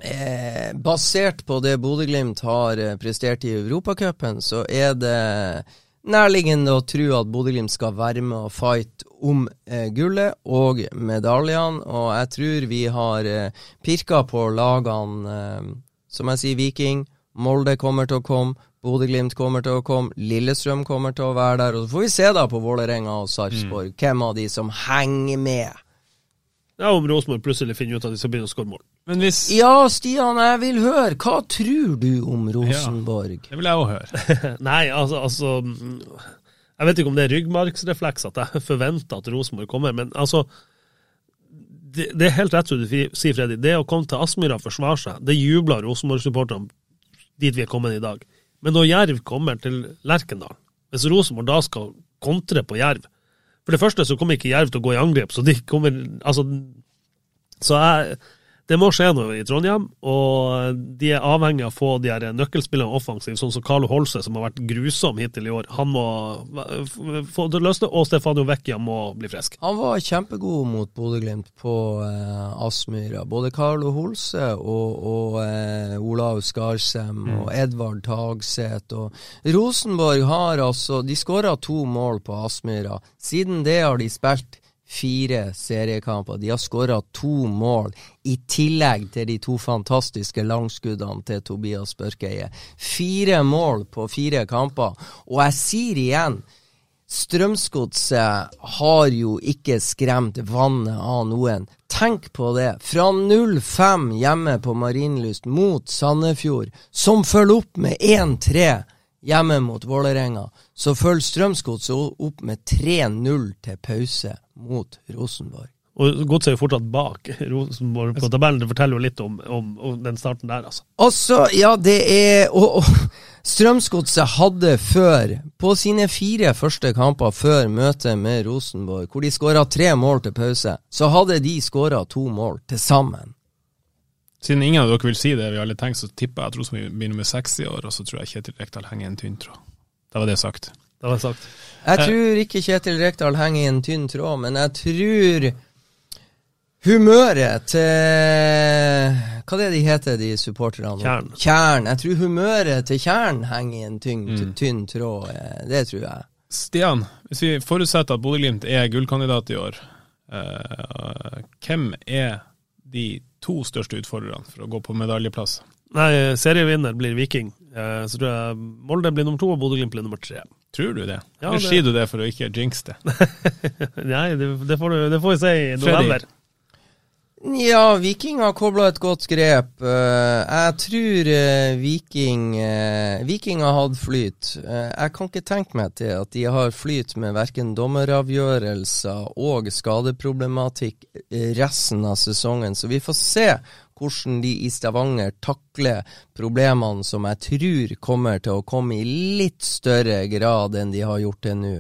Eh, basert på det Bodø-Glimt har eh, prestert i Europacupen, så er det nærliggende å tro at Bodø-Glimt skal være med og fight om eh, gullet og medaljene. Og jeg tror vi har eh, pirka på lagene, eh, som jeg sier, Viking. Molde kommer til å komme. Bodø-Glimt kommer til å komme. Lillestrøm kommer til å være der. Og så får vi se da på Vålerenga og Sarpsborg, hvem av de som henger med. Ja, om Rosenborg plutselig finner ut at de skal begynne å skåre mål. Men hvis Ja, Stian, jeg vil høre. Hva tror du om Rosenborg? Det vil jeg òg høre. Nei, altså, altså Jeg vet ikke om det er ryggmargsrefleks at jeg forventer at Rosenborg kommer, men altså det, det er helt rett som du sier, Freddy. Det å komme til Aspmyra og forsvare seg, det jubler Rosenborg-supporterne dit vi er kommet i dag. Men når Jerv kommer til Lerkendal, hvis Rosenborg da skal kontre på Jerv For det første så kommer ikke Jerv til å gå i angrep, så de kommer Altså, så jeg det må skje noe i Trondheim, og de er avhengig av å få de her nøkkelspillerne offensivt, sånn som Carlo Holse, som har vært grusom hittil i år. Han må få det løst, og Stefanio Vecchia må bli frisk. Han var kjempegod mot Bodø-Glimt på eh, Aspmyra. Både Carlo Holse og, og eh, Olav Skarsem og Edvard Tagseth. Og Rosenborg har altså De skåra to mål på Aspmyra. Siden det har de spilt fire seriekamper. De har skåra to mål, i tillegg til de to fantastiske langskuddene til Tobias Børkeie. Fire mål på fire kamper. Og jeg sier igjen Strømsgodset har jo ikke skremt vannet av noen. Tenk på det. Fra 0-5 hjemme på Marienlyst mot Sandefjord, som følger opp med 1-3 hjemme mot Vålerenga, så følger Strømsgodset opp med 3-0 til pause mot Rosenborg. Og Godset er jo fortsatt bak Rosenborg på tabellen. Det forteller jo litt om, om, om den starten der, altså. Altså, ja, det er Og, og Strømsgodset hadde før, på sine fire første kamper før møtet med Rosenborg, hvor de skåra tre mål til pause, så hadde de skåra to mål til sammen. Siden ingen av dere vil si det vi har alle tenkt, så tipper jeg at Rosenborg begynner med seks i år, og så tror jeg Kjetil Rekdal henger en tynn tråd. Da var det sagt. Det var sagt. Jeg tror ikke Kjetil Rekdal henger i en tynn tråd, men jeg tror humøret til Hva er det de heter, de supporterne? Kjern. Kjern. Jeg tror humøret til Kjern henger i en tynn, tynn tråd. eh, Det tror jeg. Stian, hvis vi forutsetter at Bodø-Glimt er gullkandidat i år, eh, hvem er de to største utfordrerne for å gå på medaljeplass? Nei, serievinner blir Viking. Eh, så tror jeg Molde blir nummer to, og Bodø-Glimt blir nummer tre. Tror du det? Ja, Eller sier du det for å ikke jinx det? Nei, det, det, får du, det får vi se i november. Ja, Viking har kobla et godt grep. Eh, jeg tror eh, Viking eh, Viking har hatt flyt. Jeg kan ikke tenke meg til at de har flyt med verken dommeravgjørelser og skadeproblematikk resten av sesongen. Så vi får se hvordan de i Stavanger takler problemene som jeg tror kommer til å komme i litt større grad enn de har gjort til nå.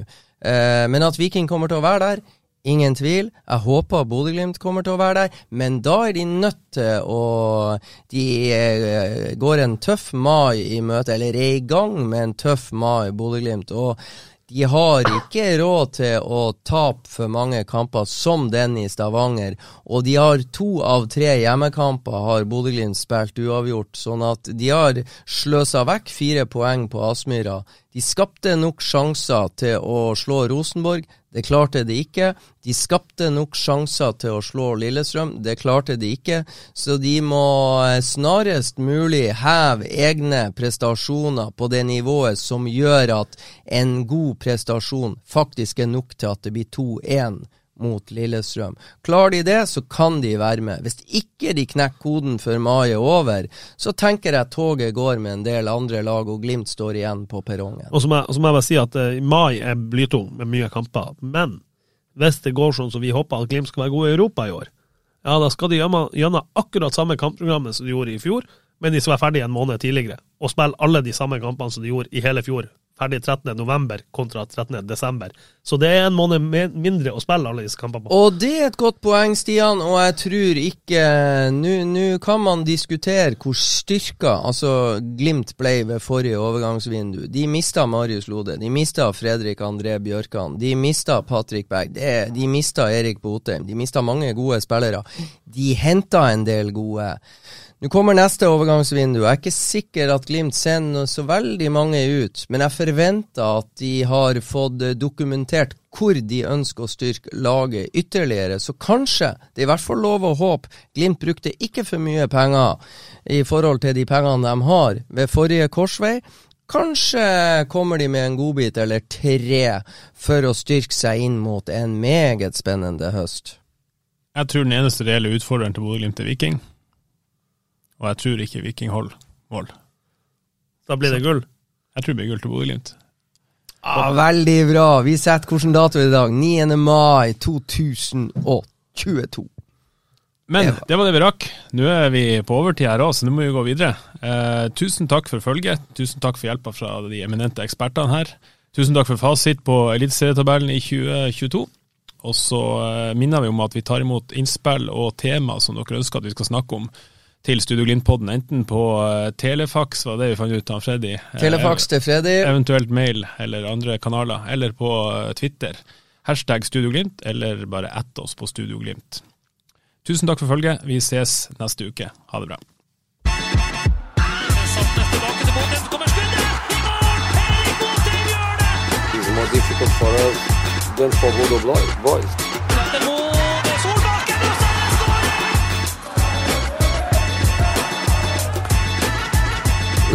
Men at Viking kommer til å være der, Ingen tvil. Jeg håper Bodø-Glimt kommer til å være der, men da er de nødt til å De eh, går en tøff mai i møte, eller er i gang med en tøff mai, Bodø-Glimt. Og de har ikke råd til å tape for mange kamper som den i Stavanger. Og de har to av tre hjemmekamper har Bodø-Glimt spilt uavgjort, sånn at de har sløsa vekk fire poeng på Aspmyra. De skapte nok sjanser til å slå Rosenborg. Det klarte de ikke. De skapte nok sjanser til å slå Lillestrøm. Det klarte de ikke. Så de må eh, snarest mulig heve egne prestasjoner på det nivået som gjør at en god prestasjon faktisk er nok til at det blir 2-1 mot Lillestrøm. Klarer de det, så kan de være med. Hvis ikke de knekker koden før mai er over, så tenker jeg toget går med en del andre lag, og Glimt står igjen på perrongen. Og så må, jeg- bare si at uh, mai er blytung med mye kamper. Men hvis det går sånn som vi håper at Glimt skal være gode i Europa i år, ja, da skal de gjennom akkurat samme kampprogrammet som de gjorde i fjor, men de skal være ferdig en måned tidligere. Og spille alle de samme kampene som de gjorde i hele fjor. Ferdig 13. november kontra 13. desember. Så det er en måned mindre å spille alle disse kampene på. Og det er et godt poeng, Stian, og jeg tror ikke nå kan man diskutere hvor styrka altså Glimt ble ved forrige overgangsvindu. De mista Marius Lode, de mista Fredrik André Bjørkan, de mista Patrick Berg, det- de mista Erik Botheim, de mista mange gode spillere. De henta en del gode. Nå kommer neste overgangsvindu. Jeg er ikke sikker at Glimt sender så veldig mange ut, men jeg forventer at de har fått eh, dokumentert hvor de ønsker å styrke laget ytterligere. Så kanskje, det er i hvert fall lov å håpe, Glimt brukte ikke for mye penger i forhold til de pengene de har ved forrige korsvei. Kanskje kommer de med en godbit eller tre for å styrke seg inn mot en meget spennende høst. Jeg tror den eneste reelle utfordreren til Bodø-Glimt er Viking. Og jeg tror ikke Viking holder mål. Da blir det gull. Jeg tror det blir gull til Bodø-Glimt. Ah, veldig bra. Vi setter hvilken dato i dag. 9. mai 2022. Men det var det vi rakk. Nå er vi på overtid her òg, så nå må vi gå videre. Eh, tusen takk for følget. Tusen takk for hjelpa fra de eminente ekspertene her. Tusen takk for fasit på Eliteserietabellen i 2022. Og så eh, minner vi om at vi tar imot innspill og tema som dere ønsker at vi skal snakke om til Studio Glimt-podden, enten på eh, telefax, var det vi fant ut av Freddy. Eh, Telefax til Freddy. Eventuelt mail eller andre kanaler, eller på eh, Twitter. Hashtag Studio Glimt, eller bare ett oss på Studio Glimt. Tusen takk for følget. Vi ses neste uke. Ha det bra. More difficult for us than for Bodo Boys.